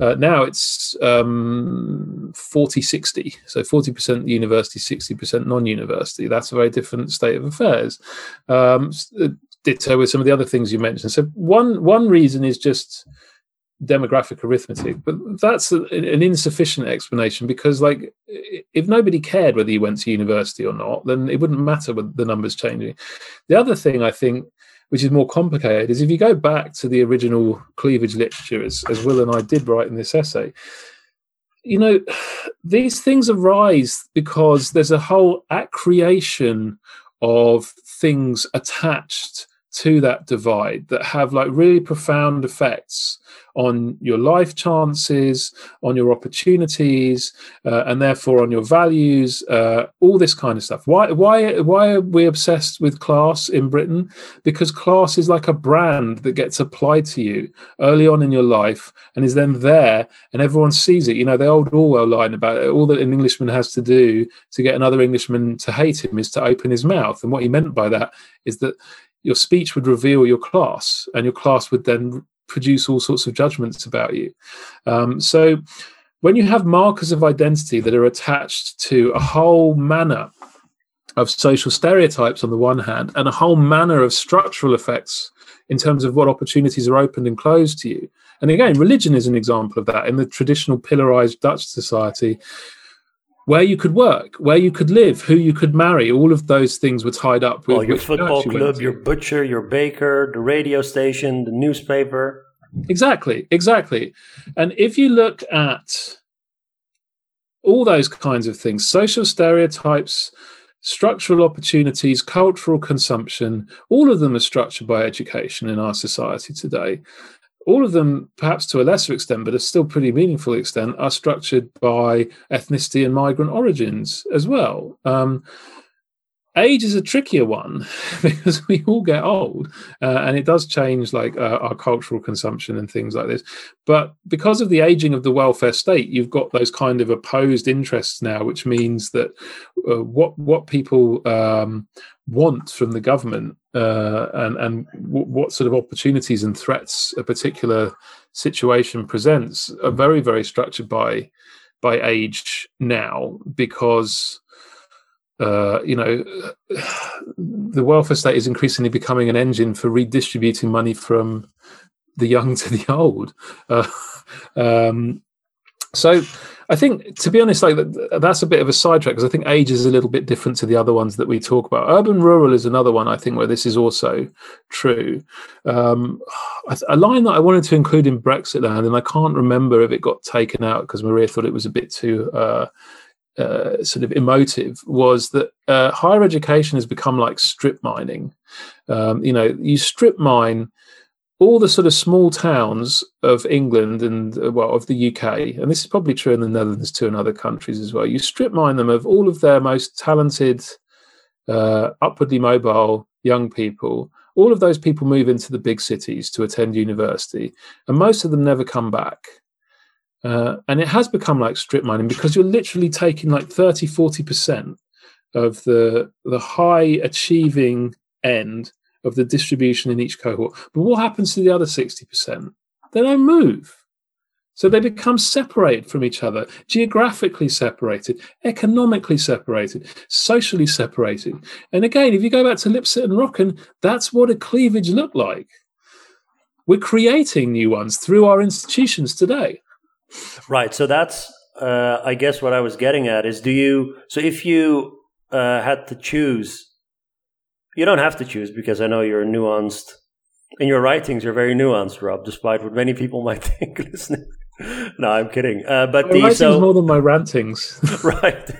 Uh, now it's um, 40 60. So 40% university, 60% non university. That's a very different state of affairs. Um, uh, ditto with some of the other things you mentioned. So, one, one reason is just demographic arithmetic but that's a, an insufficient explanation because like if nobody cared whether you went to university or not then it wouldn't matter with the numbers changing the other thing i think which is more complicated, is if you go back to the original cleavage literature, as, as Will and I did write in this essay, you know, these things arise because there's a whole accreation of things attached to that divide that have like really profound effects on your life chances, on your opportunities, uh, and therefore on your values, uh, all this kind of stuff. Why, why, why are we obsessed with class in Britain? Because class is like a brand that gets applied to you early on in your life and is then there, and everyone sees it. You know, the old Orwell line about it, all that an Englishman has to do to get another Englishman to hate him is to open his mouth. And what he meant by that is that your speech would reveal your class, and your class would then produce all sorts of judgments about you. Um, so, when you have markers of identity that are attached to a whole manner of social stereotypes on the one hand, and a whole manner of structural effects in terms of what opportunities are opened and closed to you. And again, religion is an example of that. In the traditional pillarized Dutch society, where you could work, where you could live, who you could marry. All of those things were tied up with well, your football club, your butcher, your baker, the radio station, the newspaper. Exactly, exactly. And if you look at all those kinds of things, social stereotypes, structural opportunities, cultural consumption, all of them are structured by education in our society today. All of them, perhaps to a lesser extent, but a still pretty meaningful extent, are structured by ethnicity and migrant origins as well. Um, age is a trickier one because we all get old uh, and it does change like uh, our cultural consumption and things like this. But because of the aging of the welfare state you've got those kind of opposed interests now which means that uh, what what people um, want from the government uh, and and w- what sort of opportunities and threats a particular situation presents are very very structured by by age now because uh, you know, the welfare state is increasingly becoming an engine for redistributing money from the young to the old. Uh, um, so I think, to be honest, like that's a bit of a sidetrack because I think age is a little bit different to the other ones that we talk about. Urban rural is another one I think where this is also true. Um, a line that I wanted to include in Brexitland, and I can't remember if it got taken out because Maria thought it was a bit too. Uh, uh, sort of emotive was that uh, higher education has become like strip mining. Um, you know, you strip mine all the sort of small towns of England and uh, well of the UK, and this is probably true in the Netherlands too, and other countries as well. You strip mine them of all of their most talented, uh, upwardly mobile young people. All of those people move into the big cities to attend university, and most of them never come back. Uh, and it has become like strip mining because you're literally taking like 30, 40% of the the high achieving end of the distribution in each cohort. But what happens to the other 60%? They don't move. So they become separated from each other, geographically separated, economically separated, socially separated. And again, if you go back to Lipset and Rokkan, that's what a cleavage looked like. We're creating new ones through our institutions today. Right. So that's, uh, I guess, what I was getting at is do you, so if you uh, had to choose, you don't have to choose because I know you're nuanced. In your writings, you're very nuanced, Rob, despite what many people might think listening. no, I'm kidding. Uh, but my the so, more than my rantings, right?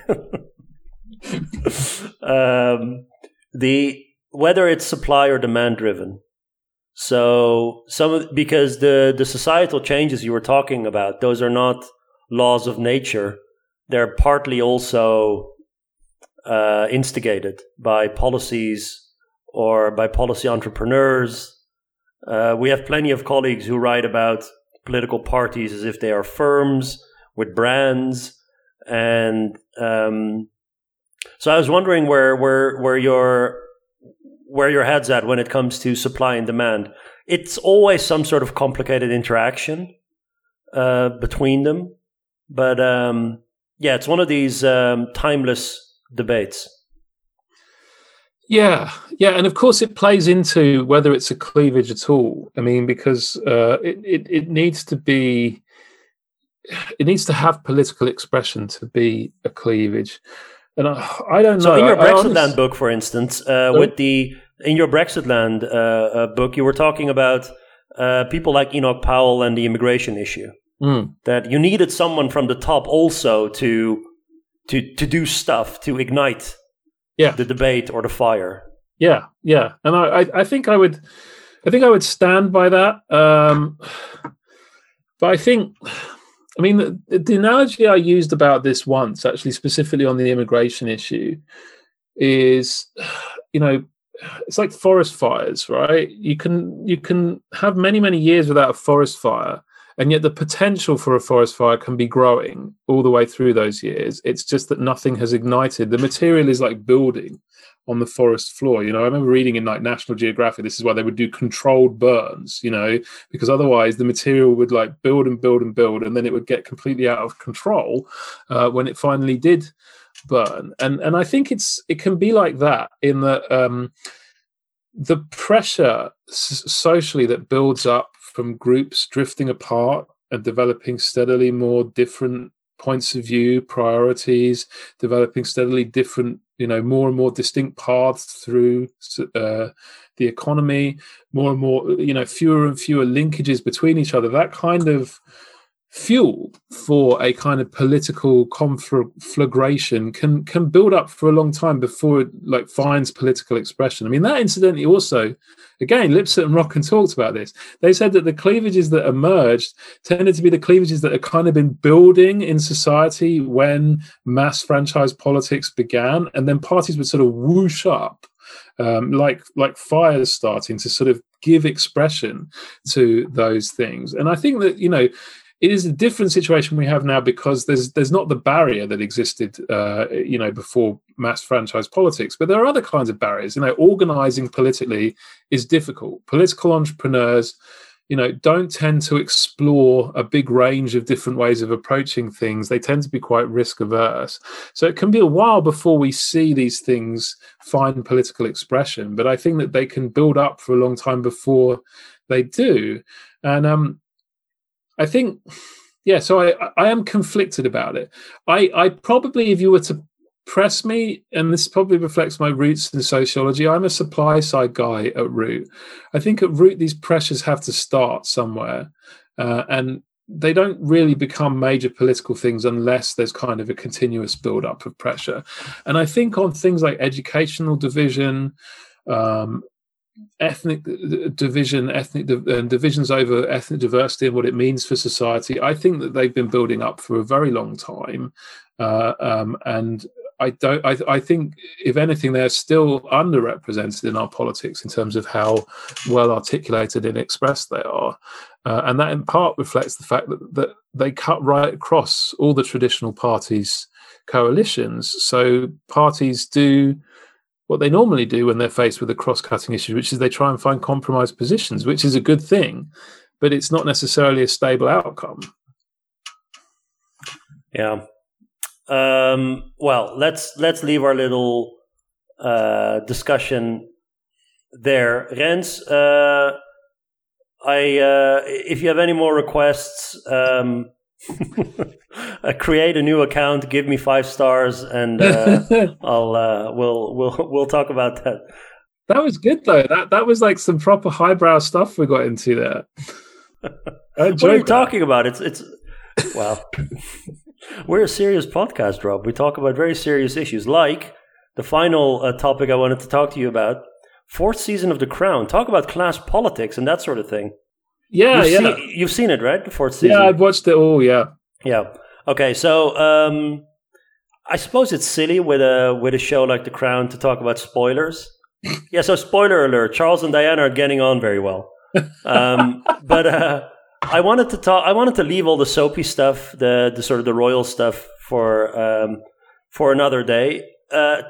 um, the whether it's supply or demand driven, so some of, because the the societal changes you were talking about, those are not laws of nature. They're partly also uh, instigated by policies or by policy entrepreneurs. Uh, we have plenty of colleagues who write about political parties as if they are firms with brands, and um, so I was wondering where where where your where your head's at when it comes to supply and demand. It's always some sort of complicated interaction uh, between them, but um, yeah, it's one of these um, timeless debates. Yeah, yeah, and of course it plays into whether it's a cleavage at all. I mean, because uh, it, it it needs to be, it needs to have political expression to be a cleavage. And I, I don't know. So in your Brexitland book, for instance, uh, with the in your Brexitland uh, uh, book, you were talking about uh, people like Enoch Powell and the immigration issue. Mm. That you needed someone from the top also to to to do stuff to ignite yeah. the debate or the fire. Yeah, yeah, and I I think I would I think I would stand by that. Um, but I think I mean, the, the, analogy I used about this once, actually, specifically on the immigration issue, is, you know, it's like forest fires, right? You can you can have many many years without a forest fire, and yet the potential for a forest fire can be growing all the way through those years. It's just that nothing has ignited. The material is like building, on the forest floor. You know, I remember reading in like National Geographic, this is why they would do controlled burns, you know, because otherwise the material would like build and build and build, and then it would get completely out of control uh, when it finally did burn. And and I think it's it can be like that in that um, the pressure s- socially that builds up from groups drifting apart and developing steadily more different points of view, priorities, developing steadily different, you know, more and more distinct paths through uh, the economy, more and more, you know, fewer and fewer linkages between each other. That kind of fuel for a kind of political conflagration can can build up for a long time before it like finds political expression. I mean, that incidentally also, again, Lipset and Rokkan talked about this. They said that the cleavages that emerged tended to be the cleavages that had kind of been building in society when mass franchise politics began, and then parties would sort of whoosh up um, like like fires starting to sort of give expression to those things. And I think that you know it is a different situation we have now because there's there's not the barrier that existed uh, you know before mass franchise politics but there are other kinds of barriers. You know organizing politically is difficult. Political entrepreneurs you know don't tend to explore a big range of different ways of approaching things. They tend to be quite risk averse. So it can be a while before we see these things find political expression but i think that they can build up for a long time before they do. And um I think, yeah. So I I am conflicted about it. I I probably, if you were to press me, and this probably reflects my roots in sociology. I'm a supply side guy at root. I think at root these pressures have to start somewhere, uh, and they don't really become major political things unless there's kind of a continuous build up of pressure. And I think on things like educational division, um, ethnic division, ethnic and divisions over ethnic diversity and what it means for society. I think that they've been building up for a very long time, uh, um, and I don't. I, I, think, if anything, they're still underrepresented in our politics in terms of how well articulated and expressed they are, uh, and that in part reflects the fact that that they cut right across all the traditional parties' coalitions. So parties do what they normally do when they're faced with a cross-cutting issue, which is they try and find compromise positions, which is a good thing, but it's not necessarily a stable outcome. Yeah. Um, well, let's let's leave our little uh, discussion there. Rens, uh, I uh, if you have any more requests, um, uh, create a new account, give me five stars, and uh, I'll uh, we'll we'll we'll talk about that. That was good though. That that was like some proper highbrow stuff we got into there. what are you that. talking about? It's it's well, we're a serious podcast, Rob. We talk about very serious issues, like the final uh, topic I wanted to talk to you about: fourth season of The Crown. Talk about class politics and that sort of thing. Yeah, you've yeah. Seen, you've seen it, right? The fourth season. Yeah, I've watched it all. Yeah. Yeah. Okay. So, um, I suppose it's silly with a with a show like The Crown to talk about spoilers. yeah. So, spoiler alert: Charles and Diana are getting on very well. Um, but uh, I wanted to talk. I wanted to leave all the soapy stuff, the the sort of the royal stuff for um, for another day, uh,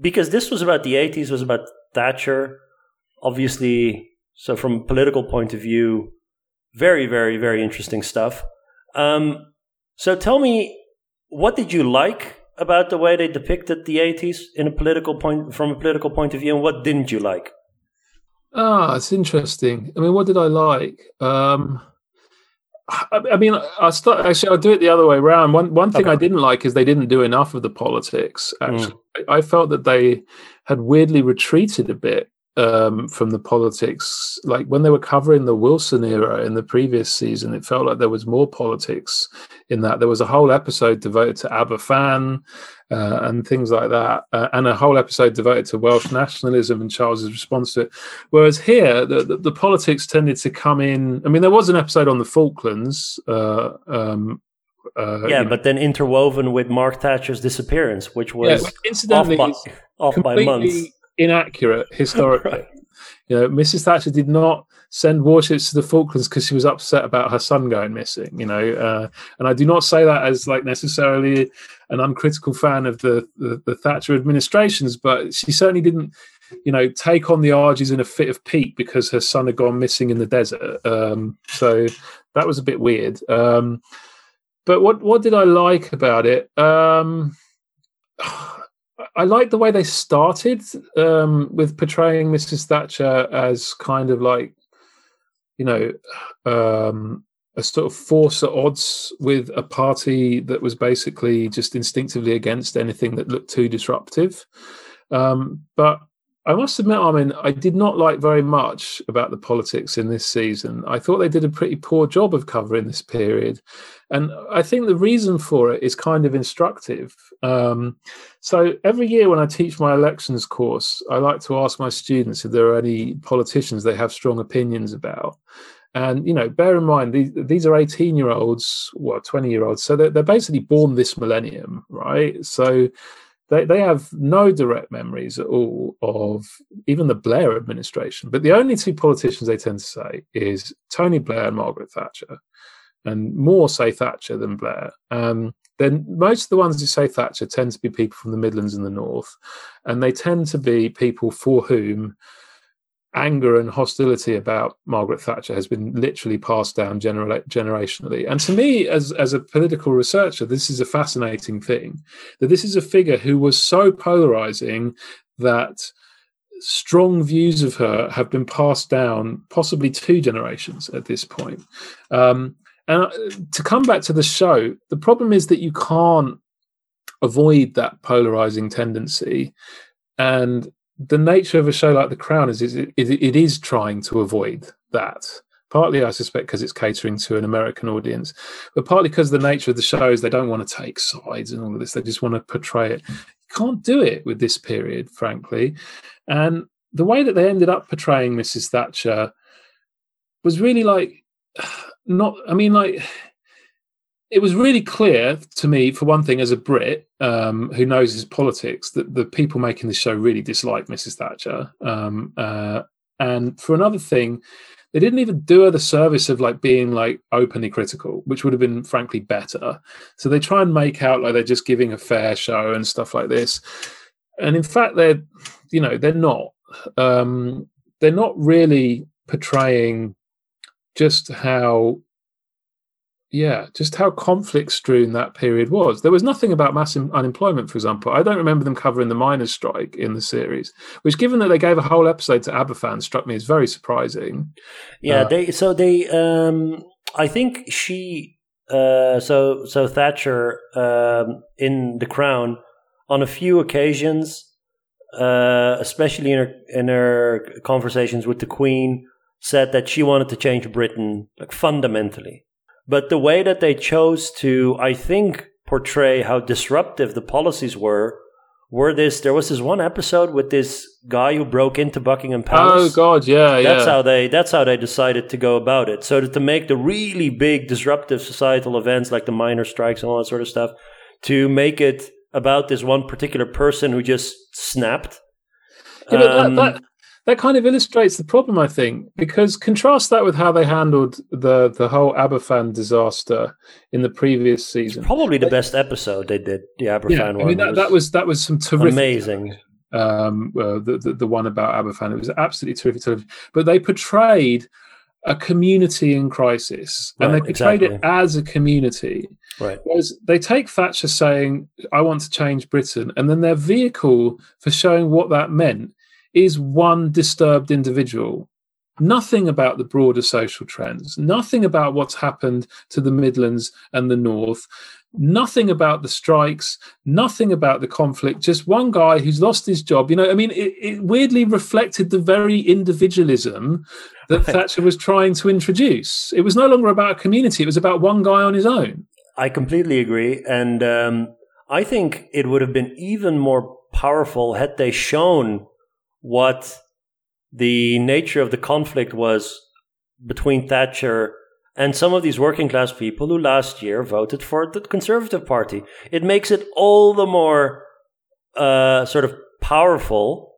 because this was about the '80s. Was about Thatcher. Obviously, so, from a political point of view, very, very, very interesting stuff. Um, so, tell me, what did you like about the way they depicted the 80s in a political point, from a political point of view, and what didn't you like? Ah, it's interesting. I mean, what did I like? Um, I, I mean, I start actually. I'll do it the other way around. One one thing okay. I didn't like is they didn't do enough of the politics. Actually, mm. I, I felt that they had weirdly retreated a bit um, from the politics. Like when they were covering the Wilson era in the previous season, it felt like there was more politics in that. There was a whole episode devoted to Aberfan uh, and things like that, uh, and a whole episode devoted to Welsh nationalism and Charles's response to it. Whereas here, the, the, the politics tended to come in. I mean, there was an episode on the Falklands. Uh, um, uh, yeah, but know. then interwoven with Mark Thatcher's disappearance, which was yeah, incidentally off by, off by months inaccurate historically. right. You know, Mrs. Thatcher did not send warships to the Falklands because she was upset about her son going missing. You know, uh, and I do not say that as like necessarily an uncritical fan of the, the, the Thatcher administrations, but she certainly didn't, you know, take on the Argies in a fit of pique because her son had gone missing in the desert. Um, so that was a bit weird. Um, but what what did I like about it? Um, I like the way they started um, with portraying Mrs. Thatcher as kind of like, you know, um, a sort of force at odds with a party that was basically just instinctively against anything that looked too disruptive. Um, but I must admit, I mean, I did not like very much about the politics in this season. I thought they did a pretty poor job of covering this period. And I think the reason for it is kind of instructive. Um, so every year when I teach my elections course, I like to ask my students if there are any politicians they have strong opinions about. And you know, bear in mind these these are eighteen year olds, what twenty year olds, so they're, they're basically born this millennium, right? So they, they have no direct memories at all of even the Blair administration. But the only two politicians they tend to say is Tony Blair and Margaret Thatcher, and more say Thatcher than Blair. Um, then most of the ones who say Thatcher tend to be people from the Midlands and the North, and they tend to be people for whom anger and hostility about Margaret Thatcher has been literally passed down genera- generationally. And to me, as, as a political researcher, this is a fascinating thing that this is a figure who was so polarizing that strong views of her have been passed down possibly two generations at this point. Um, and uh, to come back to the show, the problem is that you can't avoid that polarizing tendency. And the nature of a show like The Crown is, is it, it is trying to avoid that. Partly, I suspect, because it's catering to an American audience, but partly because the nature of the show is they don't want to take sides and all of this. They just want to portray it. You can't do it with this period, frankly. And the way that they ended up portraying Mrs. Thatcher was really like not. I mean, like it was really clear to me, for one thing, as a Brit um, who knows his politics, that the people making the show really dislike Mrs. Thatcher. Um, uh, and for another thing, they didn't even do her the service of like being like openly critical, which would have been frankly better. So they try and make out like they're just giving a fair show and stuff like this. And in fact, they're, you know, they're not. Um, they're not really portraying just how yeah, just how conflict strewn that period was. There was nothing about mass unemployment, for example. I don't remember them covering the miners' strike in the series, which, given that they gave a whole episode to Aberfan, struck me as very surprising. Yeah, uh, they so they. Um, I think she. Uh, so so Thatcher um, in The Crown on a few occasions, uh, especially in her in her conversations with the Queen, said that she wanted to change Britain like fundamentally but the way that they chose to, I think, portray how disruptive the policies were were this there was this one episode with this guy who broke into Buckingham Palace. Oh god, yeah, that's yeah. how they that's how they decided to go about it. So to make the really big disruptive societal events like the miner strikes and all that sort of stuff, to make it about this one particular person who just snapped. Yeah, um, that, that, that kind of illustrates the problem, I think, because contrast that with how they handled the the whole Aberfan disaster in the previous season. Probably the best episode they did. The Aberfan yeah, one. I mean, that was, that was that was some terrific, amazing. Um, uh, the, the, the one about Aberfan, it was absolutely terrific television. But they portrayed a community in crisis, and they portrayed exactly. it as a community. Right. Whereas they take Thatcher saying, "I want to change Britain," and then their vehicle for showing what that meant is one disturbed individual. Nothing about the broader social trends, nothing about what's happened to the Midlands and the North, nothing about the strikes, nothing about the conflict, just one guy who's lost his job. You know, I mean, it, it weirdly reflected the very individualism that Thatcher was trying to introduce. It was no longer about a community, it was about one guy on his own. I completely agree. And um, I think it would have been even more powerful had they shown what the nature of the conflict was between Thatcher and some of these working class people who last year voted for the Conservative Party. It makes it all the more uh, sort of powerful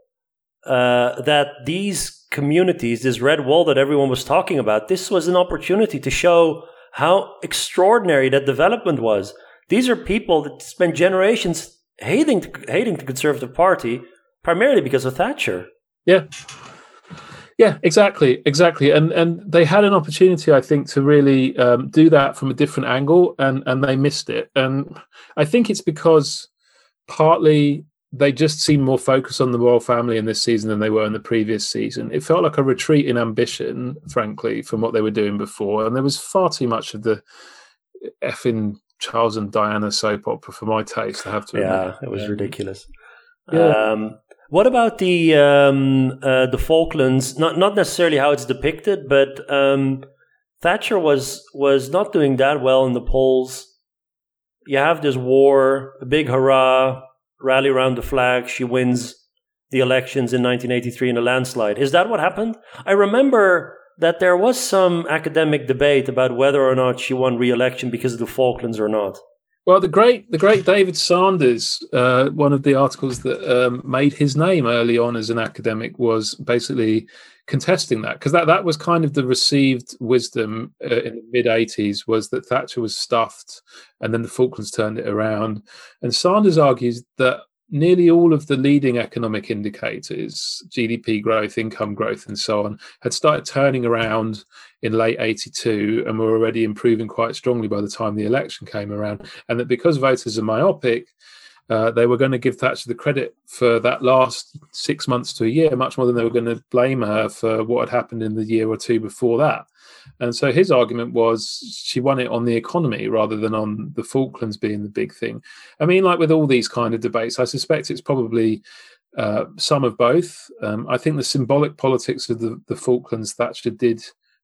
uh, that these communities, this red wall that everyone was talking about, this was an opportunity to show how extraordinary that development was. These are people that spent generations hating hating the Conservative Party primarily because of Thatcher. Yeah. Yeah, exactly, exactly, and and they had an opportunity, I think, to really um, do that from a different angle, and and they missed it. And I think it's because partly they just seemed more focused on the royal family in this season than they were in the previous season. It felt like a retreat in ambition, frankly, from what they were doing before, and there was far too much of the effing Charles and Diana soap opera for my taste. I have to. Yeah, admit. it was ridiculous. Yeah. Um, What about the um, uh, the Falklands? Not not necessarily how it's depicted, but um, Thatcher was was not doing that well in the polls. You have this war, a big hurrah, rally around the flag. She wins the elections in 1983 in a landslide. Is that what happened? I remember that there was some academic debate about whether or not she won re-election because of the Falklands or not. Well, the great, the great David Sanders, uh, one of the articles that um, made his name early on as an academic was basically contesting that because that that was kind of the received wisdom uh, in the mid '80s was that Thatcher was stuffed, and then the Falklands turned it around. And Sanders argues that nearly all of the leading economic indicators, GDP growth, income growth, and so on, had started turning around in late 82 and were already improving quite strongly by the time the election came around. And that because voters are myopic, uh, they were going to give Thatcher the credit for that last six months to a year, much more than they were going to blame her for what had happened in the year or two before that. And so his argument was she won it on the economy rather than on the Falklands being the big thing. I mean, like with all these kind of debates, I suspect it's probably uh, some of both. Um, I think the symbolic politics of the, the Falklands Thatcher did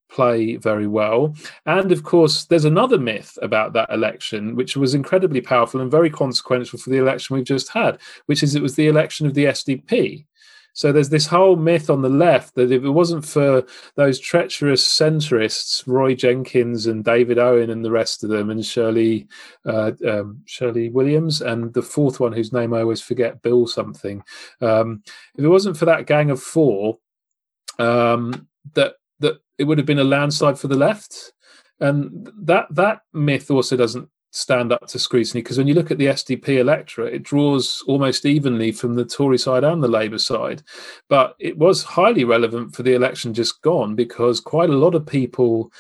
play very well. And of course, there's another myth about that election, which was incredibly powerful and very consequential for the election we've just had, which is it was the election of the SDP. So there's this whole myth on the left that if it wasn't for those treacherous centrists, Roy Jenkins and David Owen and the rest of them, and Shirley uh, um, Shirley Williams, and the fourth one whose name I always forget, Bill something. Um, if it wasn't for that gang of four, um, that that it would have been a landslide for the left, and that that myth also doesn't stand up to scrutiny because when you look at the SDP electorate, it draws almost evenly from the Tory side and the Labour side. But it was highly relevant for the election just gone because quite a lot of people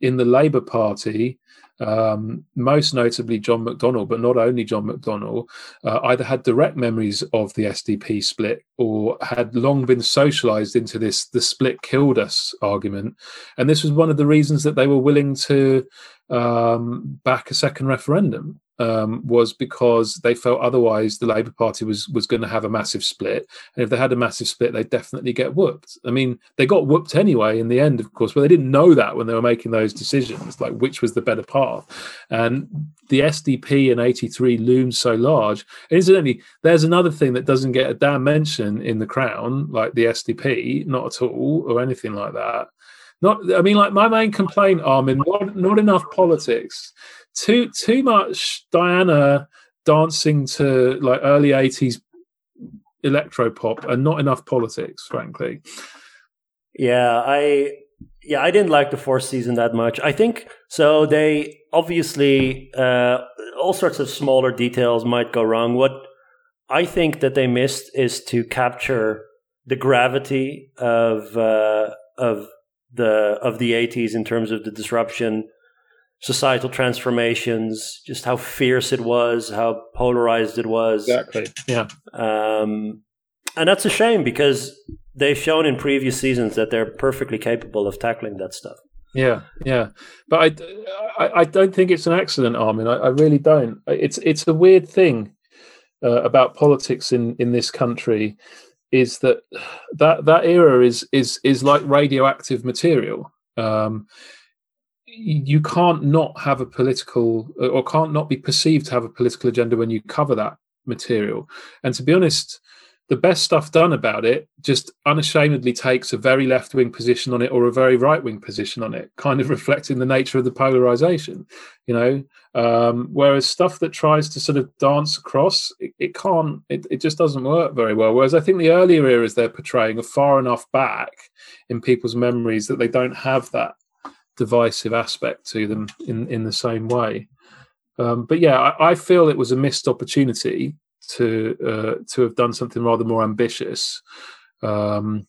in the Labour Party um, most notably John McDonnell, but not only John McDonnell, uh, either had direct memories of the SDP split or had long been socialized into this the split killed us argument. And this was one of the reasons that they were willing to um, back a second referendum um, was because they felt otherwise the Labour Party was was going to have a massive split, and if they had a massive split, they'd definitely get whooped. I mean, they got whooped anyway in the end, of course, but they didn't know that when they were making those decisions, like which was the better path. And the SDP in '83 loomed so large. And incidentally, there's another thing that doesn't get a damn mention in the Crown, like the SDP, not at all, or anything like that. Not, I mean, like my main complaint, Armin, not, not enough politics. Too too much Diana dancing to like early '80s electro pop, and not enough politics, frankly. Yeah, I yeah I didn't like the fourth season that much. I think so. They obviously uh, all sorts of smaller details might go wrong. What I think that they missed is to capture the gravity of uh, of the of the 80s in terms of the disruption societal transformations just how fierce it was how polarized it was. Exactly. Yeah. Um, and that's a shame because they've shown in previous seasons that they're perfectly capable of tackling that stuff. Yeah yeah. But i i, I don't think it's an accident armin. I, I really don't. It's it's a weird thing uh, about politics in in this country is that that that era is is is like radioactive material. Um, you can't not have a political or can't not be perceived to have a political agenda when you cover that material. And to be honest, the best stuff done about it just unashamedly takes a very left wing position on it or a very right wing position on it, kind of reflecting the nature of the polarization, you know. Um, whereas stuff that tries to sort of dance across, it, it can't, it, it just doesn't work very well. Whereas I think the earlier eras they're portraying are far enough back in people's memories that they don't have that divisive aspect to them in, in the same way. Um, but yeah, I, I feel it was a missed opportunity to uh, to have done something rather more ambitious. Um,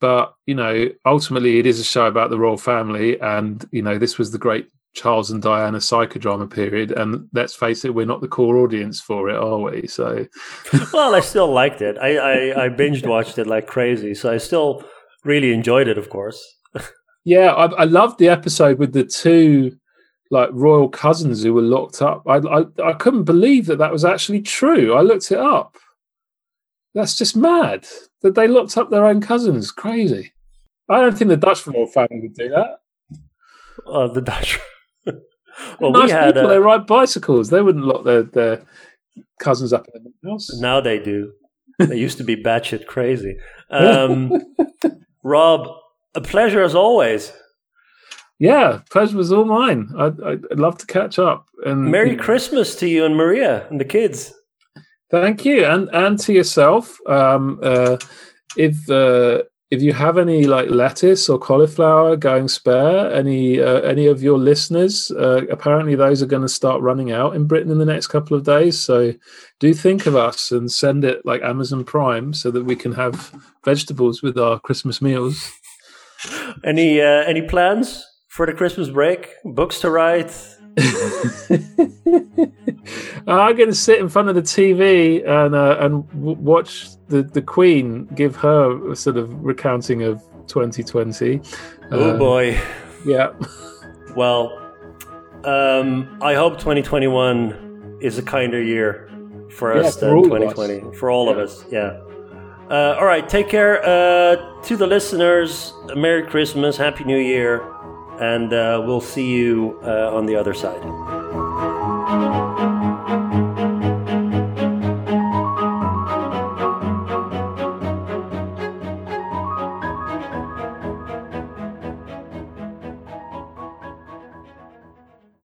but you know, ultimately, it is a show about the royal family, and you know, this was the great Charles and Diana psychodrama period, and let's face it, we're not the core audience for it, are we? So, well, I still liked it. I I, I binged watched it like crazy, so I still really enjoyed it, of course. yeah, I, I loved the episode with the two like royal cousins who were locked up. I, I, I couldn't believe that that was actually true. I looked it up. That's just mad that they locked up their own cousins. Crazy. I don't think the Dutch royal family would do that. Uh, the Dutch. well, nice we had. people, uh, they ride bicycles. They wouldn't lock their, their cousins up in the house. Now they do. They used to be batshit crazy. Um, Rob, a pleasure as always. Yeah, pleasure was all mine. I'd, I'd love to catch up. And Merry Christmas to you and Maria and the kids. Thank you, and and to yourself. Um, uh, if uh, if you have any like lettuce or cauliflower going spare, any uh, any of your listeners, uh, apparently those are going to start running out in Britain in the next couple of days. So do think of us and send it like Amazon Prime so that we can have vegetables with our Christmas meals. Any uh, any plans for the Christmas break? Books to write? I'm going to sit in front of the TV and uh, and w- watch the, the Queen give her a sort of recounting of 2020. Oh Uh, boy. Yeah. Well, um, I hope 2021 is a kinder year for us for than all of us. 2020. For all of us, yeah. Uh, all right, take care. Uh, to the listeners, Merry Christmas, Happy New Year, and uh, we'll see you uh, on the other side.